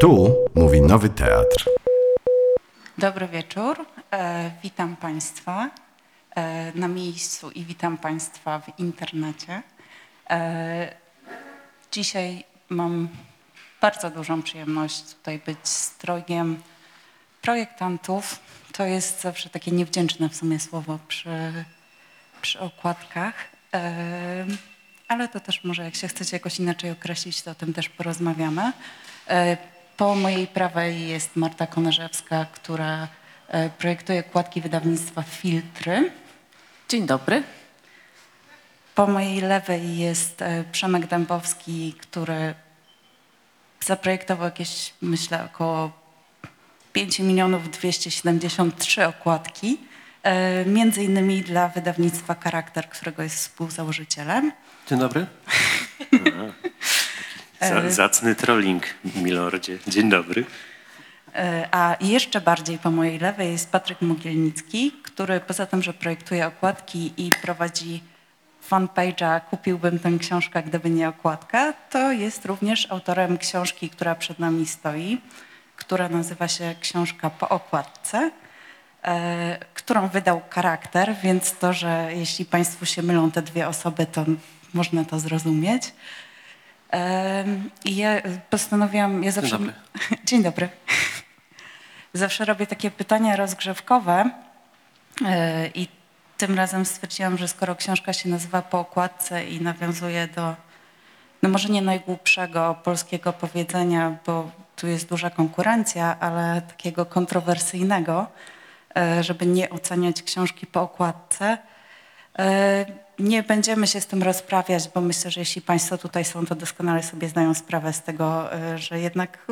Tu mówi Nowy Teatr. Dobry wieczór. E, witam Państwa e, na miejscu i witam Państwa w internecie. E, dzisiaj mam bardzo dużą przyjemność tutaj być strojgiem projektantów. To jest zawsze takie niewdzięczne w sumie słowo przy, przy okładkach. E, ale to też może jak się chcecie jakoś inaczej określić, to o tym też porozmawiamy. Po mojej prawej jest Marta Konarzewska, która e, projektuje okładki wydawnictwa Filtry. Dzień dobry. Po mojej lewej jest e, Przemek Dębowski, który zaprojektował jakieś, myślę, około 5 milionów 273 okładki, e, między innymi dla wydawnictwa Charakter, którego jest współzałożycielem. Dzień dobry. Za, zacny trolling, milordzie. Dzień dobry. E, A jeszcze bardziej po mojej lewej jest Patryk Mogielnicki, który poza tym, że projektuje okładki i prowadzi fanpage'a Kupiłbym tę książkę, gdyby nie okładka, to jest również autorem książki, która przed nami stoi, która nazywa się Książka po okładce, e, którą wydał charakter, więc to, że jeśli Państwu się mylą te dwie osoby, to można to zrozumieć. I ja postanowiłam, ja zawsze... dobry. Dzień dobry. Zawsze robię takie pytania rozgrzewkowe e, i tym razem stwierdziłam, że skoro książka się nazywa po okładce i nawiązuje do, no może nie najgłupszego polskiego powiedzenia, bo tu jest duża konkurencja, ale takiego kontrowersyjnego, e, żeby nie oceniać książki po okładce, E, Nie będziemy się z tym rozprawiać, bo myślę, że jeśli Państwo tutaj są, to doskonale sobie zdają sprawę z tego, e, że jednak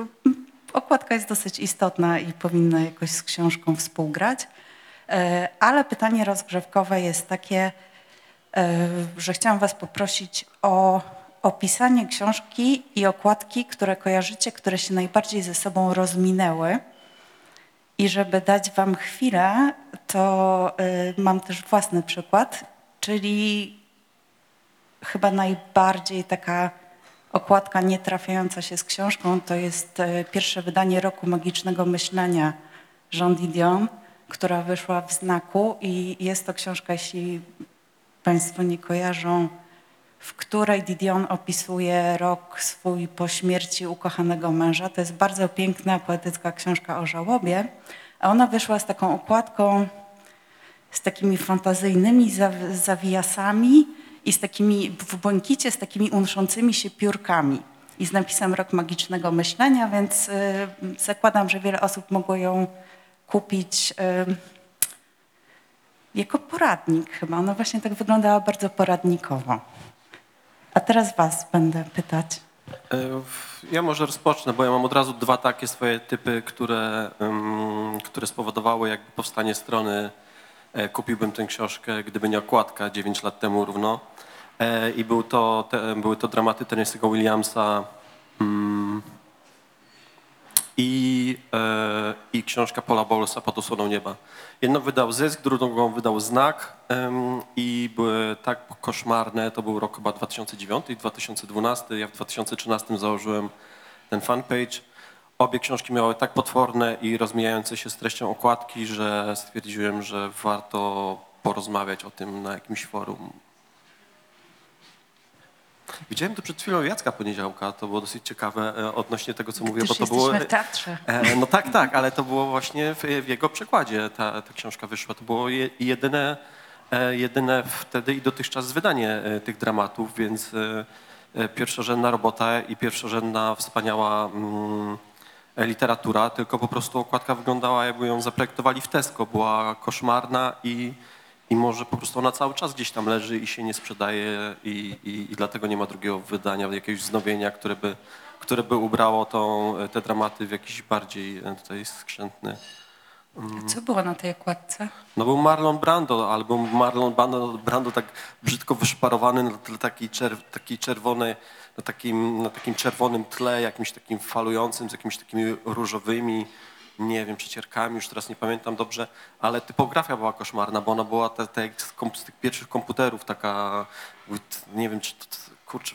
okładka jest dosyć istotna i powinna jakoś z książką współgrać. E, Ale pytanie rozgrzewkowe jest takie, e, że chciałam Was poprosić o opisanie książki i okładki, które kojarzycie, które się najbardziej ze sobą rozminęły. I żeby dać Wam chwilę, to mam też własny przykład, czyli chyba najbardziej taka okładka nie trafiająca się z książką, to jest y, pierwsze wydanie Roku Magicznego Myślenia Jean Didion, która wyszła w znaku i jest to książka, jeśli Państwo nie kojarzą, w której Didion opisuje rok swój po śmierci ukochanego męża. To jest bardzo piękna, poetycka książka o żałobie, a ona wyszła z taką okładką, z takimi fantazyjnymi zaw- zawiasami i z takimi, w błękicie, z takimi unoszącymi się piórkami i z napisem Rok Magicznego Myślenia, więc y, zakładam, że wiele osób mogło ją kupić y, jako poradnik chyba. Ona właśnie tak wyglądała bardzo poradnikowo. A teraz was będę pytać. E, Ja może rozpocznę, bo ja mam od razu dwa takie swoje typy, które, które spowodowały jakby powstanie strony Kupiłbym tę książkę, gdyby nie okładka 9 lat temu równo. E, I był to, te, były to dramaty Tennessee'ego Williamsa mm, i, e, i książka Paula Bowlesa Pod osłoną nieba. Jedną wydał Zysk, drugą wydał Znak i były tak koszmarne, to był rok chyba 2009 i 2012. Ja w 2013 założyłem ten fanpage. Obie książki miały tak potworne i rozmijające się z treścią okładki, że stwierdziłem, że warto porozmawiać o tym na jakimś forum. Widziałem to przed chwilą Jacka Poniedziałka, to było dosyć ciekawe e, odnośnie tego, co mówię, Gdyż bo to było... w teatrze. E, No tak, tak, ale to było właśnie w, w jego przekładzie ta, ta książka wyszła. To było je, jedyne, e, jedyne wtedy i dotychczas wydanie tych dramatów, więc pierwszorzędna robota i pierwszorzędna wspaniała mm, literatura, tylko po prostu okładka wyglądała jakby ją zaprojektowali w Tesco. Była koszmarna i, i może po prostu ona cały czas gdzieś tam leży i się nie sprzedaje i, i, i dlatego nie ma drugiego wydania, jakiegoś wznowienia, które by, które by ubrało tą, te dramaty w jakiś bardziej e, tutaj skrzętny. Co było na tej okładce? No był Marlon Brando, albo Marlon Brando, Brando tak brzydko wyszparowany na tle takiej, czerw, takiej czerwonej, na takim, na takim czerwonym tle, jakimś takim falującym, z jakimiś takimi różowymi, nie wiem, przecierkami, już teraz nie pamiętam dobrze, ale typografia była koszmarna, bo ona była te, z, tych pierwszych komputerów taka, nie wiem, czy kurczę,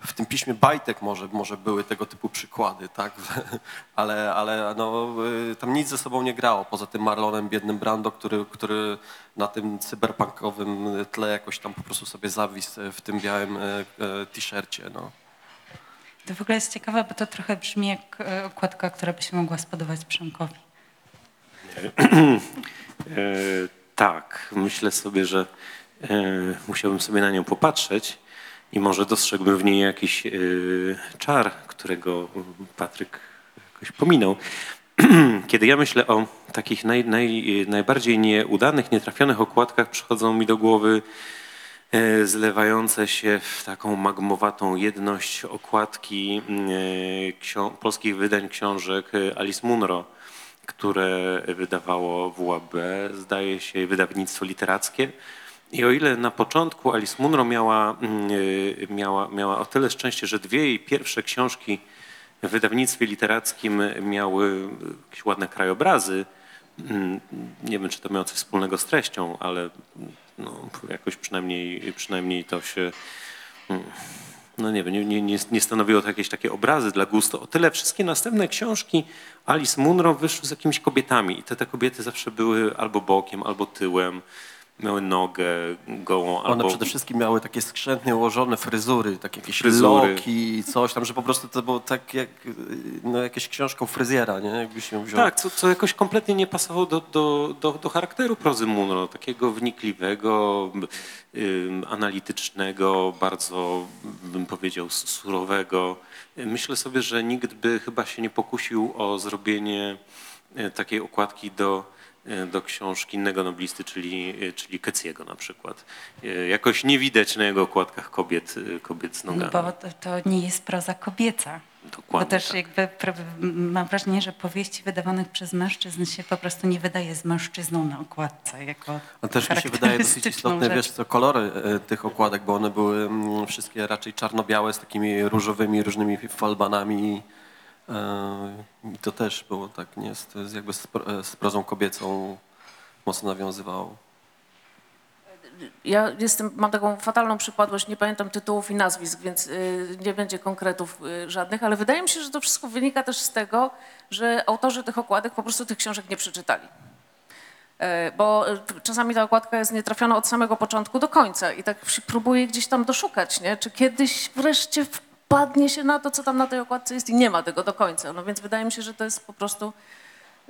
w- tym piśmie bajtek może, może były tego typu przykłady, tak? ale, ale no, y, tam nic ze sobą nie grało, poza tym Marlonem, biednym Brando, który, który na tym cyberpunkowym tle jakoś tam po prostu sobie zawisł w tym białym e, t-shircie. No. To w ogóle jest ciekawe, bo to trochę brzmi jak okładka, która by się mogła spodobać Przemkowi. E, tak, myślę sobie, że e, musiałbym sobie na nią popatrzeć i może dostrzegłbym w niej jakiś e, czar, którego Patryk jakoś pominął. Kiedy ja myślę o takich naj, naj, najbardziej nieudanych, nietrafionych okładkach, przychodzą mi do głowy e, zlewające się w taką magmowatą jedność okładki ksio- polskich wydań książek e, Alice Munro, które wydawało WAB, zdaje się wydawnictwo literackie. I o ile na początku Alice Munro miała, mm, y, miała, miała o tyle szczęście, że dwie jej pierwsze książki w wydawnictwie literackim miały jakieś ładne krajobrazy, mm, nie wiem, czy to miało coś wspólnego z treścią, ale no, jakoś przynajmniej, przynajmniej to się mm, no nie wiem, nie, nie- nie stanowiło to jakieś takie obrazy dla gustu. O tyle wszystkie następne książki Alice Munro wyszły z jakimiś kobietami i te, te kobiety zawsze były albo bokiem, albo tyłem, miały nogę gołą, One albo... przede wszystkim miały takie skrzętnie ułożone fryzury, takie jakieś Fryzury. loki i coś tam, że po prostu to było tak jak no, jakieś książką fryzjera, nie? Jakby się wziął. Tak, co, co jakoś kompletnie nie pasowało do, do, do, do charakteru prozy Munro, takiego wnikliwego, ym, analitycznego, bardzo, bym powiedział, surowego. Myślę sobie, że nikt by chyba się nie pokusił o zrobienie e, takiej okładki do, do książki innego noblisty, czyli, e, czyli Keciego na przykład. E, Jakoś nie widać na jego okładkach kobiet, e, kobiet z nogami. Bo to, to nie jest proza kobieca. Dokładnie Bo też tak. jakby mam wrażenie, że powieści wydawanych przez mężczyzn się po prostu nie wydaje z mężczyzną na okładce. Jako A też mi się wydaje dosyć istotne, rzecz. wiesz co, kolory e, tych okładek, bo one były mm, wszystkie raczej czarno-białe z takimi różowymi, różnymi falbanami. E, I to też było tak, nie? Z, jakby e, z prozą kobiecą mocno nawiązywało. Ja jestem, mam taką fatalną przypadłość, nie pamiętam tytułów i nazwisk, więc y, nie będzie konkretów y, żadnych, ale wydaje mi się, że to wszystko wynika też z tego, że autorzy tych okładek po prostu tych książek nie przeczytali. E, Bo y, czasami ta okładka jest nietrafiona od samego początku do końca i tak się próbuję gdzieś tam doszukać, nie? czy kiedyś wreszcie wpadnie się na to, co tam na tej okładce jest i nie ma tego do końca. No więc wydaje mi się, że to jest po prostu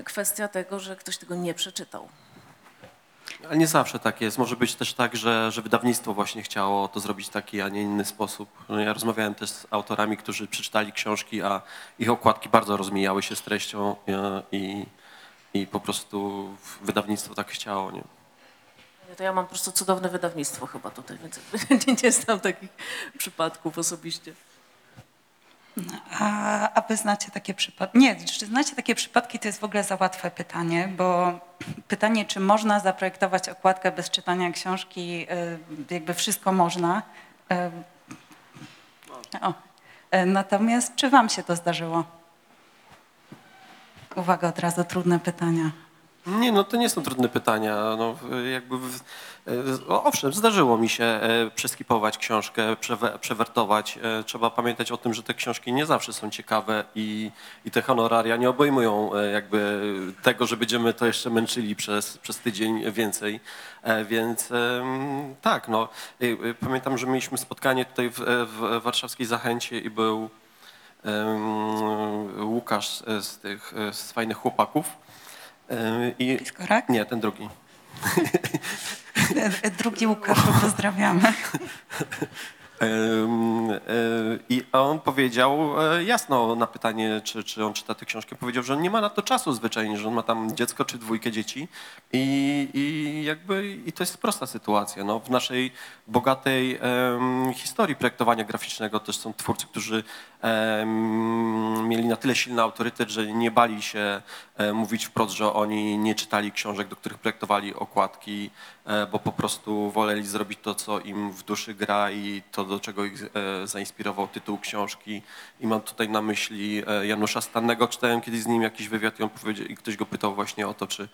kwestia tego, że ktoś tego nie przeczytał. Ale nie zawsze tak jest. Może być też tak, że, że wydawnictwo właśnie chciało to zrobić w taki, a nie inny sposób. No ja rozmawiałem też z autorami, którzy przeczytali książki, a ich okładki bardzo rozmijały się z treścią e, i, i po prostu wydawnictwo tak chciało. Nie? To ja mam po prostu cudowne wydawnictwo chyba tutaj, więc nie znam takich przypadków osobiście. A, a wy znacie takie przypadki? Nie, czy znacie takie przypadki, to jest w ogóle za łatwe pytanie, bo pytanie, czy można zaprojektować okładkę bez czytania książki, y, jakby wszystko można. Y, O. Y, Natomiast czy wam się to zdarzyło? Uwaga, od razu trudne pytania. Nie, no to nie są trudne pytania. No, jakby w, e, owszem, zdarzyło mi się e, przeskipować książkę, przewe, przewertować. E, Trzeba pamiętać o tym, że te książki nie zawsze są ciekawe i, i te honoraria nie obejmują jakby tego, że będziemy to jeszcze męczyli przez, przez tydzień więcej. Więc tak, no. Pamiętam, że mieliśmy spotkanie tutaj w, w warszawskiej Zachęcie i był em, Łukasz z tych z fajnych chłopaków. E, I, Piskorak? nie, ten drugi. Y, y, Drugi Łukaszu, pozdrawiamy. E, I on powiedział e, jasno na pytanie, czy, czy on czyta tę książkę, powiedział, że on nie ma na to czasu zwyczajnie, że on ma tam dziecko czy dwójkę dzieci i, i jakby i to jest prosta sytuacja. No, w naszej bogatej em, historii projektowania graficznego też są twórcy, którzy em, mieli na tyle silny autorytet, że nie bali się e, mówić wprost, że oni nie czytali książek, do których projektowali okładki, e, bo po prostu woleli zrobić to, co im w duszy gra i to, do czego ich e, zainspirował tytuł książki. I mam tutaj na myśli e, Janusza Stannego. Czytałem kiedyś z nim jakiś wywiad i, on powiedział, i ktoś go pytał właśnie o to, czy,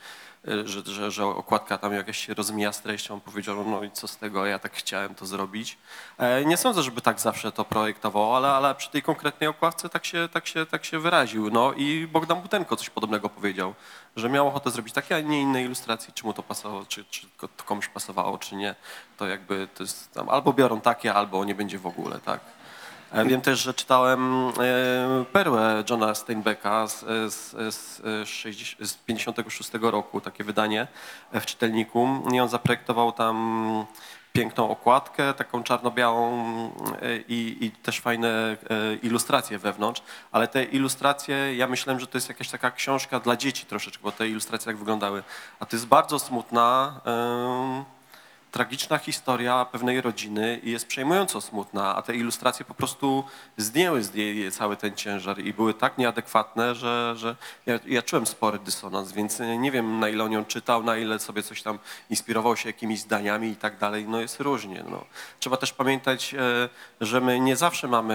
e, że, że, że okładka tam jakaś się rozmija z treścią. On powiedział, no i co z tego, ja tak chciałem to zrobić. E, Nie sądzę, żeby tak zawsze to projektował, ale, ale przy tej konkretnej okładce tak się, tak, się, tak się wyraził. No i Bogdan Butenko coś podobnego powiedział, że miał ochotę zrobić takie, a nie inne ilustracji. Czy mu to pasowało, czy, czy to komuś pasowało, czy nie. To jakby to jest tam albo biorą takie, albo nie będzie w ogóle, tak. E, Wiem też, że czytałem e, perłę Johna Steinbecka z, z, z, 60, z 56 roku, takie wydanie e, w czytelniku. I on zaprojektował tam piękną okładkę, taką czarno-białą e, i, i też fajne e, ilustracje wewnątrz, ale te ilustracje, ja myślałem, że to jest jakaś taka książka dla dzieci troszeczkę, bo te ilustracje tak wyglądały. A to jest bardzo smutna, em, tragiczna historia pewnej rodziny i jest przejmująco smutna, a te ilustracje po prostu zdjęły z niej cały ten ciężar i były tak nieadekwatne, że, że ja, ja czułem spory dysonans, więc nie wiem na ile on ją czytał, na ile sobie coś tam inspirował się jakimiś zdaniami i tak dalej, no jest różnie. No. Trzeba też pamiętać, e, że my nie zawsze mamy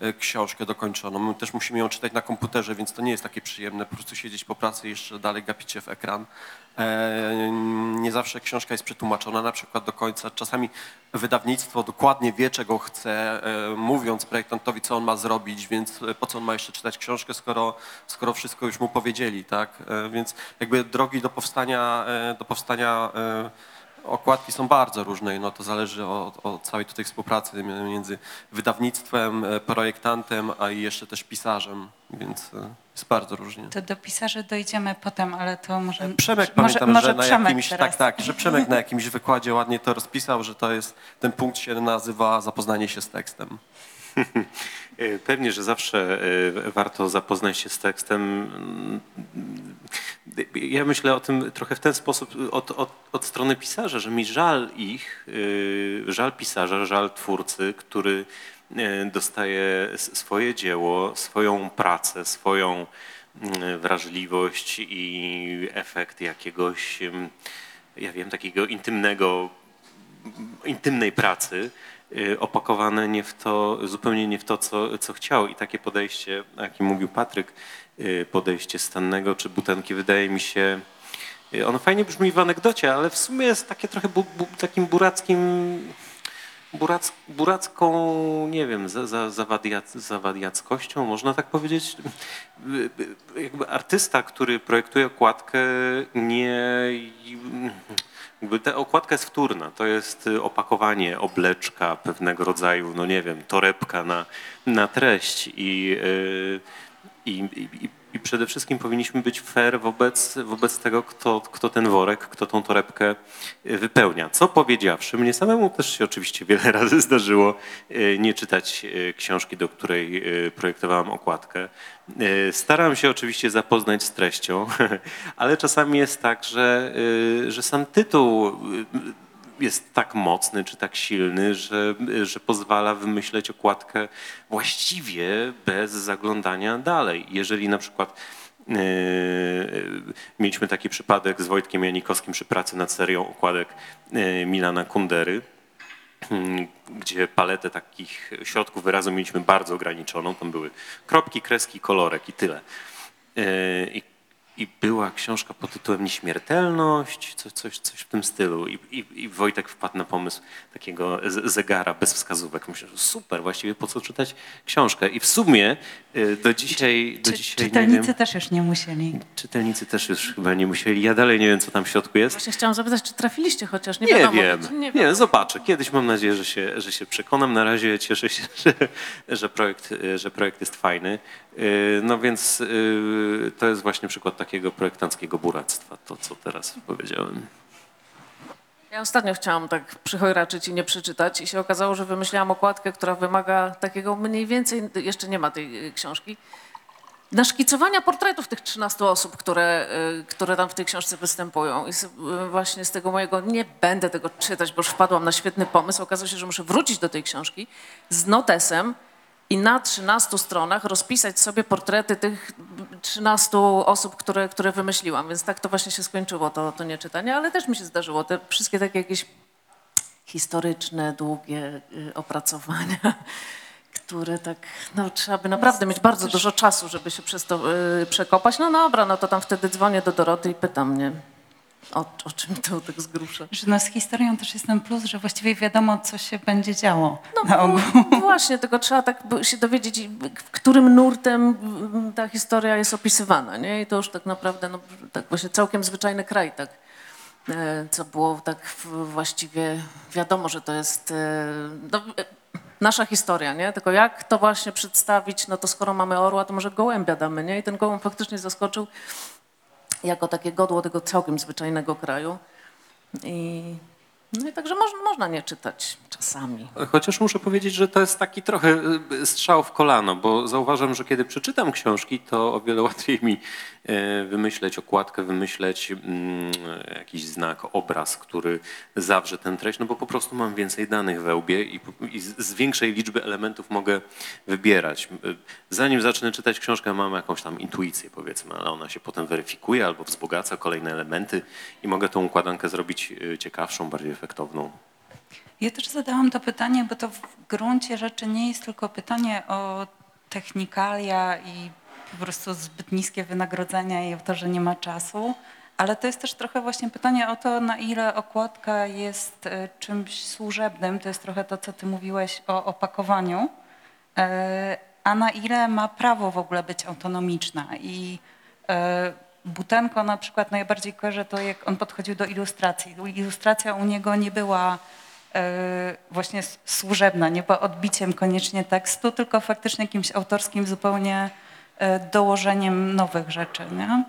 e, książkę dokończoną, my też musimy ją czytać na komputerze, więc to nie jest takie przyjemne, po prostu siedzieć po pracy i jeszcze dalej gapić się w ekran. E, Nie zawsze książka jest przetłumaczona na przykład do końca. Czasami wydawnictwo dokładnie wie, czego chce, e, mówiąc projektantowi, co on ma zrobić, więc e, po co on ma jeszcze czytać książkę, skoro, skoro wszystko już mu powiedzieli, tak? Więc jakby drogi do powstania, do powstania okładki są bardzo różne i no to zależy od, od całej tutaj współpracy między wydawnictwem, e, projektantem, a jeszcze też pisarzem, więc e, jest bardzo różnie. To do pisarzy dojdziemy potem, ale to może... Przemek może, pamiętam, może że na Przemek jakimś, teraz. tak, tak, że Przemek na jakimś wykładzie ładnie to rozpisał, że to jest, ten punkt się nazywa zapoznanie się z tekstem. E, Pewnie, że zawsze e, warto zapoznać się z tekstem. Mm, Ja myślę o tym trochę w ten sposób od, od, od strony pisarza, że mi żal ich, żal pisarza, żal twórcy, który dostaje swoje dzieło, swoją pracę, swoją wrażliwość i efekt jakiegoś, ja wiem, takiego intymnego intymnej pracy y, opakowane nie w to, zupełnie nie w to, co, co chciał. I takie podejście, o jakim mówił Patryk, y, podejście Stannego czy Butenki, wydaje mi się, y, ono fajnie brzmi w anegdocie, ale w sumie jest takie trochę bu, bu, takim burackim, burac, buracką, nie wiem, za, za, zawadiac, można tak powiedzieć. Y, y, Jakby artysta, który projektuje okładkę, nie jakby ta okładka jest wtórna, to jest y, opakowanie, obleczka pewnego rodzaju, no nie wiem, torebka na, na treść i, y, i, i, i przede wszystkim powinniśmy być fair wobec, wobec tego, kto, kto ten worek, kto tą torebkę y, wypełnia. Co powiedziawszy, mnie samemu też się oczywiście wiele razy zdarzyło y, nie czytać y, książki, do której projektowałem okładkę. Staram się oczywiście zapoznać z treścią, ale czasami jest tak, że, że sam tytuł jest tak mocny czy tak silny, że, że pozwala wymyśleć okładkę właściwie bez zaglądania dalej. Jeżeli na przykład yy, mieliśmy taki przypadek z Wojtkiem Janikowskim przy pracy nad serią okładek yy, Milana Kundery, mm, gdzie paletę takich środków wyrazu mieliśmy bardzo ograniczoną. Tam były kropki, kreski, kolorek i tyle. I i była książka pod tytułem Nieśmiertelność, coś, coś, coś w tym stylu. I, i, I Wojtek wpadł na pomysł takiego zegara bez wskazówek. Myślę, że super, właściwie po co czytać książkę. I w sumie y, do dzisiaj, do Czy, dzisiaj nie czytelnicy wiem, też już nie musieli. czytelnicy też już chyba nie musieli. Ja dalej nie wiem, co tam w środku jest. Właśnie chciałam zapytać, czy trafiliście chociaż? Nie, Nie wiadomo, wiem, czy- nie, wiadomo. zobaczę. Kiedyś mam nadzieję, że się, że się przekonam. Na razie cieszę się, że, że, projekt, że projekt jest fajny. Yy, No więc yy, to jest właśnie przykład takiego projektanckiego buractwa, to co teraz powiedziałem. Ja ostatnio chciałam tak przychojraczyć i nie przeczytać i się okazało, że wymyśliłam okładkę, która wymaga takiego mniej więcej, jeszcze nie ma tej y, książki, naszkicowania portretów tych 13 osób, które, y, które tam w tej książce występują. I y, właśnie z tego mojego, nie będę tego czytać, bo już wpadłam na świetny pomysł. Okazało się, że muszę wrócić do tej książki z notesem i na 13 stronach rozpisać sobie portrety tych 13 osób, które, które wymyśliłam. Więc tak to właśnie się skończyło, to, to nie czytanie, ale też mi się zdarzyło. Te wszystkie takie jakieś historyczne, długie y, opracowania, które tak, no trzeba by naprawdę mieć bardzo dużo czasu, żeby się przez to y, przekopać. No dobra, no to tam wtedy dzwonię do Doroty i pytam mnie, o, o czym to tak z grusza. Że no z historią też jest ten plus, że właściwie wiadomo, co się będzie działo No, na ogół. no właśnie, tylko trzeba tak się dowiedzieć, którym nurtem ta historia jest opisywana, nie? I to już tak naprawdę, no, tak właśnie całkiem zwyczajny kraj, tak, e, co było tak właściwie wiadomo, że to jest e, no, e, nasza historia, nie? Tylko jak to właśnie przedstawić, no to skoro mamy orła, to może gołębia damy, nie? I ten gołąb faktycznie zaskoczył jako takie godło tego całkiem zwyczajnego kraju. I, no i także można, można nie czytać czasami. Chociaż muszę powiedzieć, że to jest taki trochę y, strzał w kolano, bo zauważam, że kiedy przeczytam książki, to o wiele łatwiej mi e, wymyśleć okładkę, wymyśleć mm, jakiś znak, obraz, który zawrze tę treść, no bo po prostu mam więcej danych we łbie i, i z większej liczby elementów mogę wybierać. Y, Zanim zacznę czytać książkę, mam jakąś tam intuicję, powiedzmy, ale ona się potem weryfikuje albo wzbogaca kolejne elementy i mogę tą układankę zrobić y, ciekawszą, bardziej efektowną. Ja też zadałam to pytanie, bo to w gruncie rzeczy nie jest tylko pytanie o technikalia i po prostu zbyt niskie wynagrodzenia i o to, że nie ma czasu, ale to jest też trochę właśnie pytanie o to, na ile okładka jest e, czymś służebnym. To jest trochę to, co ty mówiłeś o opakowaniu, e, a na ile ma prawo w ogóle być autonomiczna. I e, Butenko na przykład najbardziej kojarzę to, jak on podchodził do ilustracji. Ilustracja u niego nie była e, właśnie służebna, nie była odbiciem koniecznie tekstu, tylko faktycznie jakimś autorskim zupełnie e, dołożeniem nowych rzeczy, nie?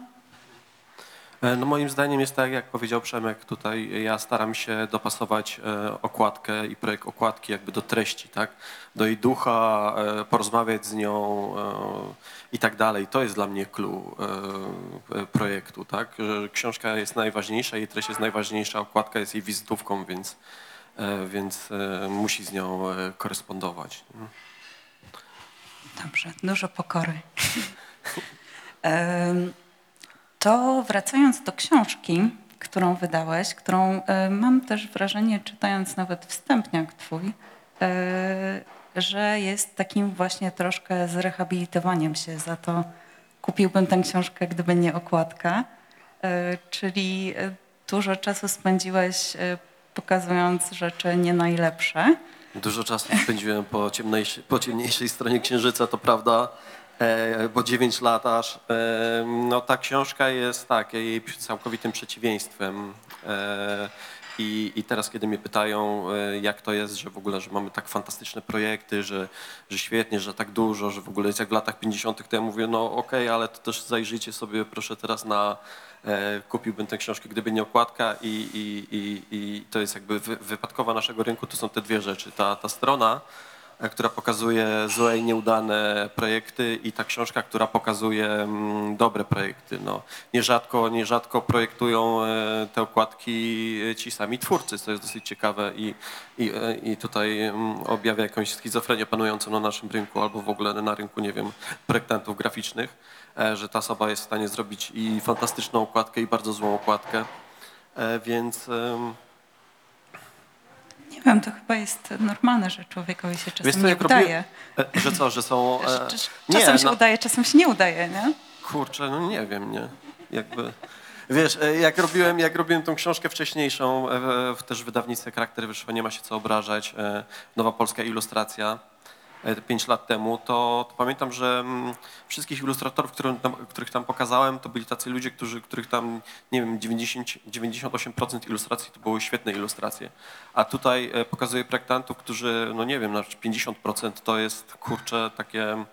E, No moim zdaniem jest tak, jak powiedział Przemek tutaj, ja staram się dopasować okładkę i projekt okładki jakby do treści, tak? Do jej ducha, porozmawiać z nią i tak dalej. To jest dla mnie clue e, e, projektu, tak? Książka jest najważniejsza, jej treść jest najważniejsza, okładka jest jej wizytówką, więc, e, więc musi z nią korespondować. Dobrze, dużo pokory. To wracając do książki, którą wydałeś, którą mam też wrażenie, czytając nawet wstępniak twój, że jest takim właśnie troszkę zrehabilitowaniem się za to. Kupiłbym tę książkę, gdyby nie okładka. E, Czyli e, dużo czasu spędziłeś e, pokazując rzeczy nie najlepsze. Dużo czasu spędziłem po ciemniejszej, po ciemniejszej stronie Księżyca, to prawda, bo 9 lat aż. No ta książka jest tak, jej całkowitym przeciwieństwem. I, I teraz, kiedy mnie pytają, e, jak to jest, że w ogóle, że mamy tak fantastyczne projekty, że, że świetnie, że tak dużo, że w ogóle jest jak w latach 50., to ja mówię, no okej, ale to też zajrzyjcie sobie proszę teraz na, e, kupiłbym tę książkę, gdyby nie okładka i, i, i, i to jest jakby wy, wypadkowa naszego rynku, to są te dwie rzeczy. Ta, ta strona, która pokazuje złe i nieudane projekty i ta książka, która pokazuje mm, dobre projekty. No, nierzadko, nierzadko projektują e, te okładki e, ci sami twórcy, co jest dosyć ciekawe i, i, e, i tutaj mm, objawia jakąś schizofrenię panującą na naszym rynku albo w ogóle na rynku, nie wiem, projektantów graficznych, e, że ta osoba jest w stanie zrobić i fantastyczną okładkę i bardzo złą okładkę, E, więc... em, Nie wiem, to chyba jest normalne, że człowiekowi się czasem co, nie jak robię- udaje. e, Że co, że są... e, że nie, Czasem się no- udaje, czasem się nie udaje, nie? Kurczę, no nie wiem, nie. Jakby, wiesz, e, jak robiłem, jak robiłem tą książkę wcześniejszą, e, w też w wydawnictwie Charakter wyszło, nie ma się co obrażać, Nowa Polska Ilustracja, e, pięć lat temu, to, to pamiętam, że mm, wszystkich ilustratorów, którym tam, których tam pokazałem, to byli tacy ludzie, którzy, których tam, nie wiem, 90, 98% ilustracji to były świetne ilustracje. A tutaj e, pokazuję projektantów, którzy, no nie wiem, na 50% to jest, kurczę, takie...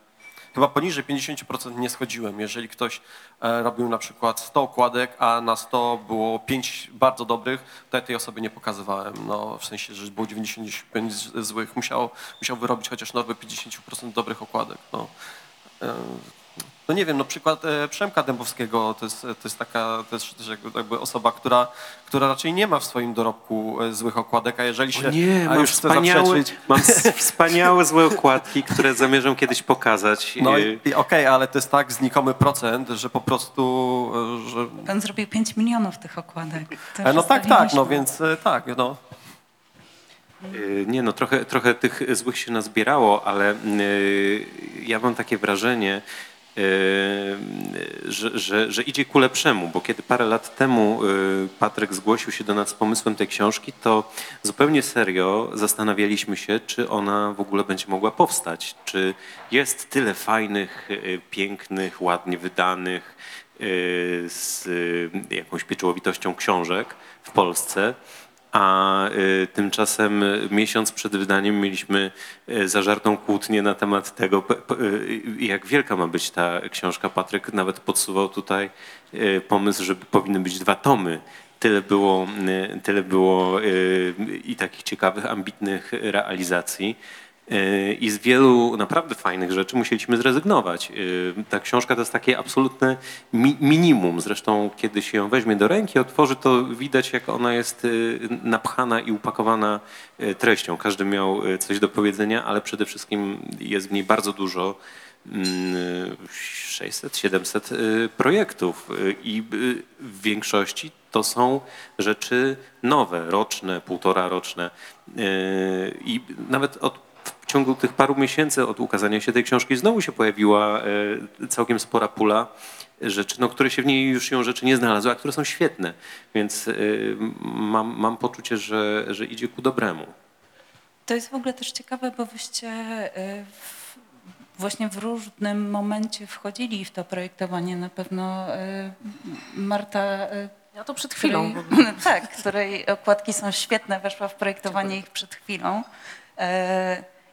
Chyba poniżej 50% nie schodziłem. Jeżeli ktoś e, robił na przykład 100 okładek, a na 100 było 5 bardzo dobrych, to ja tej osoby nie pokazywałem. No, w sensie, że było 95 z- złych. Musiał, musiał wyrobić chociaż nowe 50% dobrych okładek. No. E, No nie wiem, no przykład e, Przemka Dębowskiego to jest, to jest taka też, też jakby, jakby osoba, która, która raczej nie ma w swoim dorobku e, złych okładek, a jeżeli się O nie, a mam już zaprzeczyć, mam wspaniałe złe okładki, które zamierzam kiedyś pokazać. no i, i okej, ale to jest tak znikomy procent, że po prostu, e, że... Pan zrobił 5 milionów tych okładek. To E, No tak, tak, no więc e, tak, no. Y, Nie no, trochę, trochę tych złych się nazbierało, ale y, ja mam takie wrażenie, że, że, że idzie ku lepszemu, bo kiedy parę lat temu y, Patryk zgłosił się do nas z pomysłem tej książki, to zupełnie serio zastanawialiśmy się, czy ona w ogóle będzie mogła powstać, czy jest tyle fajnych, y, pięknych, ładnie wydanych, z jakąś pieczołowitością książek w Polsce, a y, tymczasem y, miesiąc przed wydaniem mieliśmy y, zażartą kłótnię na temat tego, jak wielka ma być ta książka. Patryk nawet podsuwał tutaj pomysł, że powinny być dwa tomy. Tyle było, tyle było i takich ciekawych, ambitnych realizacji. Y, I z wielu naprawdę fajnych rzeczy musieliśmy zrezygnować. Y, Ta książka to jest takie absolutne mi minimum. Zresztą, kiedy się ją weźmie do ręki, otworzy, to widać, jak ona jest y, napchana i upakowana treścią. Każdy miał coś do powiedzenia, ale przede wszystkim jest w niej bardzo dużo. mm, 600-700 y, projektów i w większości to są rzeczy nowe, roczne, półtora roczne. I nawet od w ciągu tych paru miesięcy od ukazania się tej książki znowu się pojawiła e, całkiem spora pula rzeczy, no, które się w niej już ją rzeczy nie znalazły, a które są świetne. Więc e, mam, mam poczucie, że, że idzie ku dobremu. To jest w ogóle też ciekawe, bo wyście w, właśnie w różnym momencie wchodzili w to projektowanie. Na pewno Marta, Ja to przed której, chwilą. ogóle. tak, której okładki są świetne, weszła w projektowanie ich przed chwilą.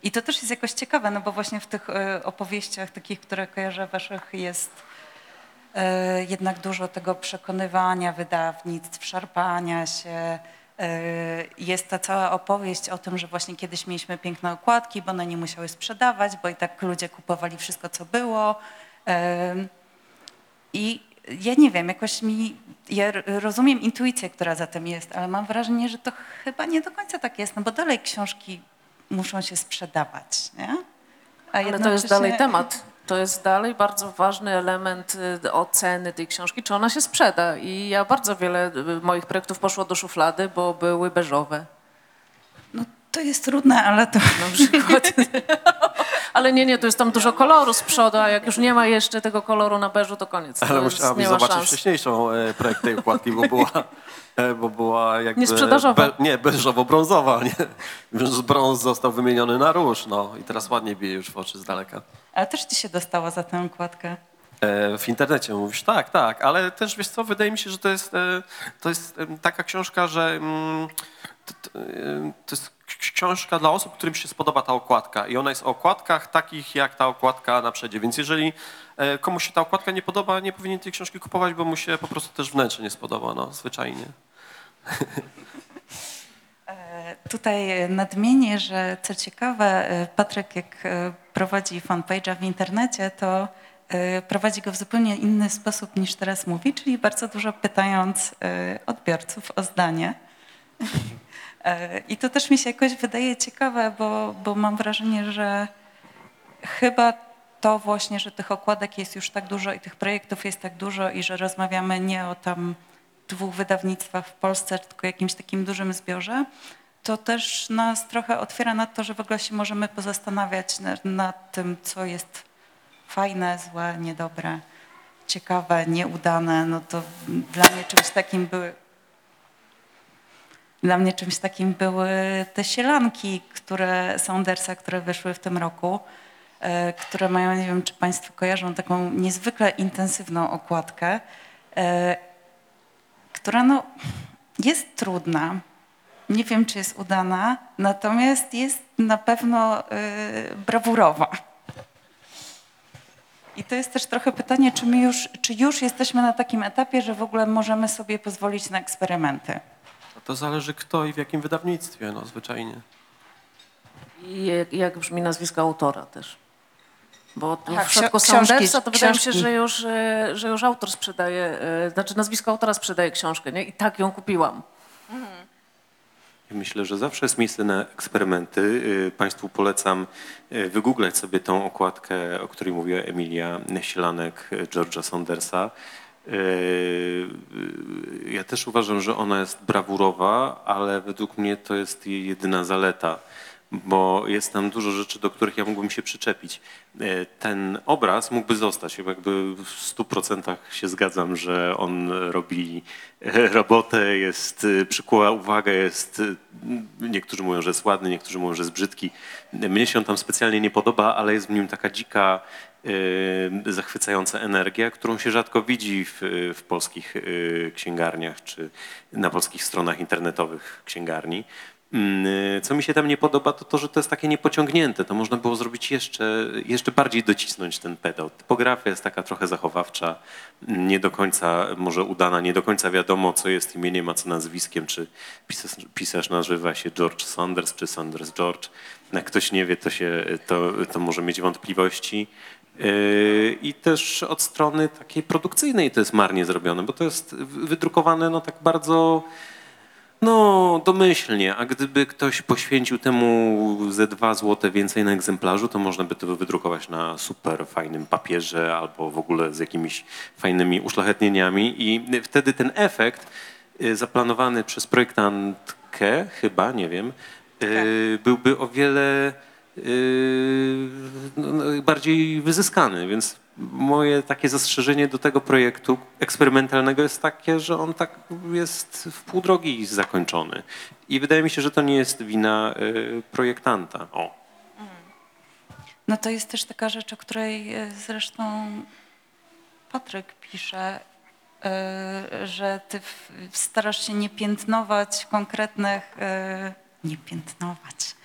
I to też jest jakoś ciekawe, no bo właśnie w tych e, opowieściach takich, które kojarzę waszych jest e, jednak dużo tego przekonywania wydawnictw, szarpania się. E, Jest ta cała opowieść o tym, że właśnie kiedyś mieliśmy piękne okładki, bo one nie musiały sprzedawać, bo i tak ludzie kupowali wszystko, co było. I ja nie wiem, jakoś mi, ja rozumiem intuicję, która za tym jest, ale mam wrażenie, że to chyba nie do końca tak jest, no bo dalej książki muszą się sprzedawać, nie? A Ale to jest dalej temat. To jest dalej bardzo ważny element y, oceny tej książki, czy ona się sprzeda. I ja bardzo wiele y, moich projektów poszło do szuflady, bo były beżowe to jest trudne, ale to... na przykład. Ale nie, nie, tu jest tam dużo koloru z przodu, a jak już nie ma jeszcze tego koloru na beżu, to koniec. To Ale ma zobaczyć szans. wcześniejszą e, projekt tej układki, bo była, e, bo była jakby... Niesprzedażowa. Be, nie, beżowo-brązowa. Nie? Brąz został wymieniony na róż, no i teraz ładnie bije już w oczy z daleka. Ale też ci się dostało za tę okładkę. E, W internecie mówisz, tak, tak, ale też wiesz co, wydaje mi się, że to jest, to jest taka książka, że mm, to, to, to jest książka dla osób, którym się spodoba ta okładka i ona jest o okładkach takich jak ta okładka na przedzie, więc jeżeli e, komuś się ta okładka nie podoba, nie powinien tej książki kupować, bo mu się po prostu też wnętrze nie spodoba, no, zwyczajnie. E, Tutaj nadmienię, że co ciekawe, e, Patryk jak prowadzi fanpage'a w internecie, to prowadzi go w zupełnie inny sposób niż teraz mówi, czyli bardzo dużo pytając odbiorców o zdanie. E, I to też mi się jakoś wydaje ciekawe, bo, bo mam wrażenie, że chyba to właśnie, że tych okładek jest już tak dużo i tych projektów jest tak dużo i że rozmawiamy nie o tam dwóch wydawnictwach w Polsce, tylko jakimś takim dużym zbiorze, to też nas trochę otwiera na to, że w ogóle się możemy pozastanawiać nad, nad tym, co jest fajne, złe, niedobre, ciekawe, nieudane. No to dla mnie czymś takim były dla mnie czymś takim były te sielanki, które Saundersa, które wyszły w tym roku, e, które mają, nie wiem, czy Państwo kojarzą, taką niezwykle intensywną okładkę, e, która no, jest trudna. Nie wiem, czy jest udana, natomiast jest na pewno e, brawurowa. I to jest też trochę pytanie, czy my już, czy już jesteśmy na takim etapie, że w ogóle możemy sobie pozwolić na eksperymenty. To zależy kto i w jakim wydawnictwie, no, zwyczajnie. I jak, jak brzmi nazwisko autora też. Bo Aha, w przypadku Sandersa to wydaje mi się, że już, e, że już autor sprzedaje, e, znaczy nazwisko autora sprzedaje książkę, nie? I tak ją kupiłam. Myślę, że zawsze jest miejsce na eksperymenty. Y, Państwu polecam y, wygooglać sobie tą okładkę, o której mówiła Emilia Sielanek, y, George'a Saundersa. Y, y, Ja też uważam, że ona jest brawurowa, ale według mnie to jest jej jedyna zaleta, bo jest tam dużo rzeczy, do których ja mógłbym się przyczepić. Y, Ten obraz mógłby zostać, jakby w stu procentach się zgadzam, że on robi e, robotę, jest, przykuła uwagę, jest, niektórzy mówią, że jest ładny, niektórzy mówią, że jest brzydki. Mnie się on tam specjalnie nie podoba, ale jest w nim taka dzika, zachwycająca energia, którą się rzadko widzi w, w polskich y, księgarniach czy na polskich stronach internetowych księgarni. Mm, y, Co mi się tam nie podoba, to to, że to jest takie niepociągnięte. To można było zrobić jeszcze, jeszcze bardziej docisnąć ten pedał. Typografia jest taka trochę zachowawcza, nie do końca może udana, nie do końca wiadomo, co jest imieniem, a co nazwiskiem, czy pisarz, pisarz nazywa się George Saunders, czy Saunders George. Jak ktoś nie wie, to, się, to, to może mieć wątpliwości. Yy, I też od strony takiej produkcyjnej to jest marnie zrobione, bo to jest wydrukowane no tak bardzo no, domyślnie, a gdyby ktoś poświęcił temu ze dwa złote więcej na egzemplarzu, to można by to wydrukować na super fajnym papierze albo w ogóle z jakimiś fajnymi uszlachetnieniami. I wtedy ten efekt y, zaplanowany przez projektantkę, chyba, nie wiem, y, byłby o wiele bardziej wyzyskany, więc moje takie zastrzeżenie do tego projektu eksperymentalnego jest takie, że on tak jest w pół drogi zakończony. I wydaje mi się, że to nie jest wina y, projektanta. O. No to jest też taka rzecz, o której e, zresztą Patryk pisze, e, że ty starasz się nie piętnować konkretnych, e, nie piętnować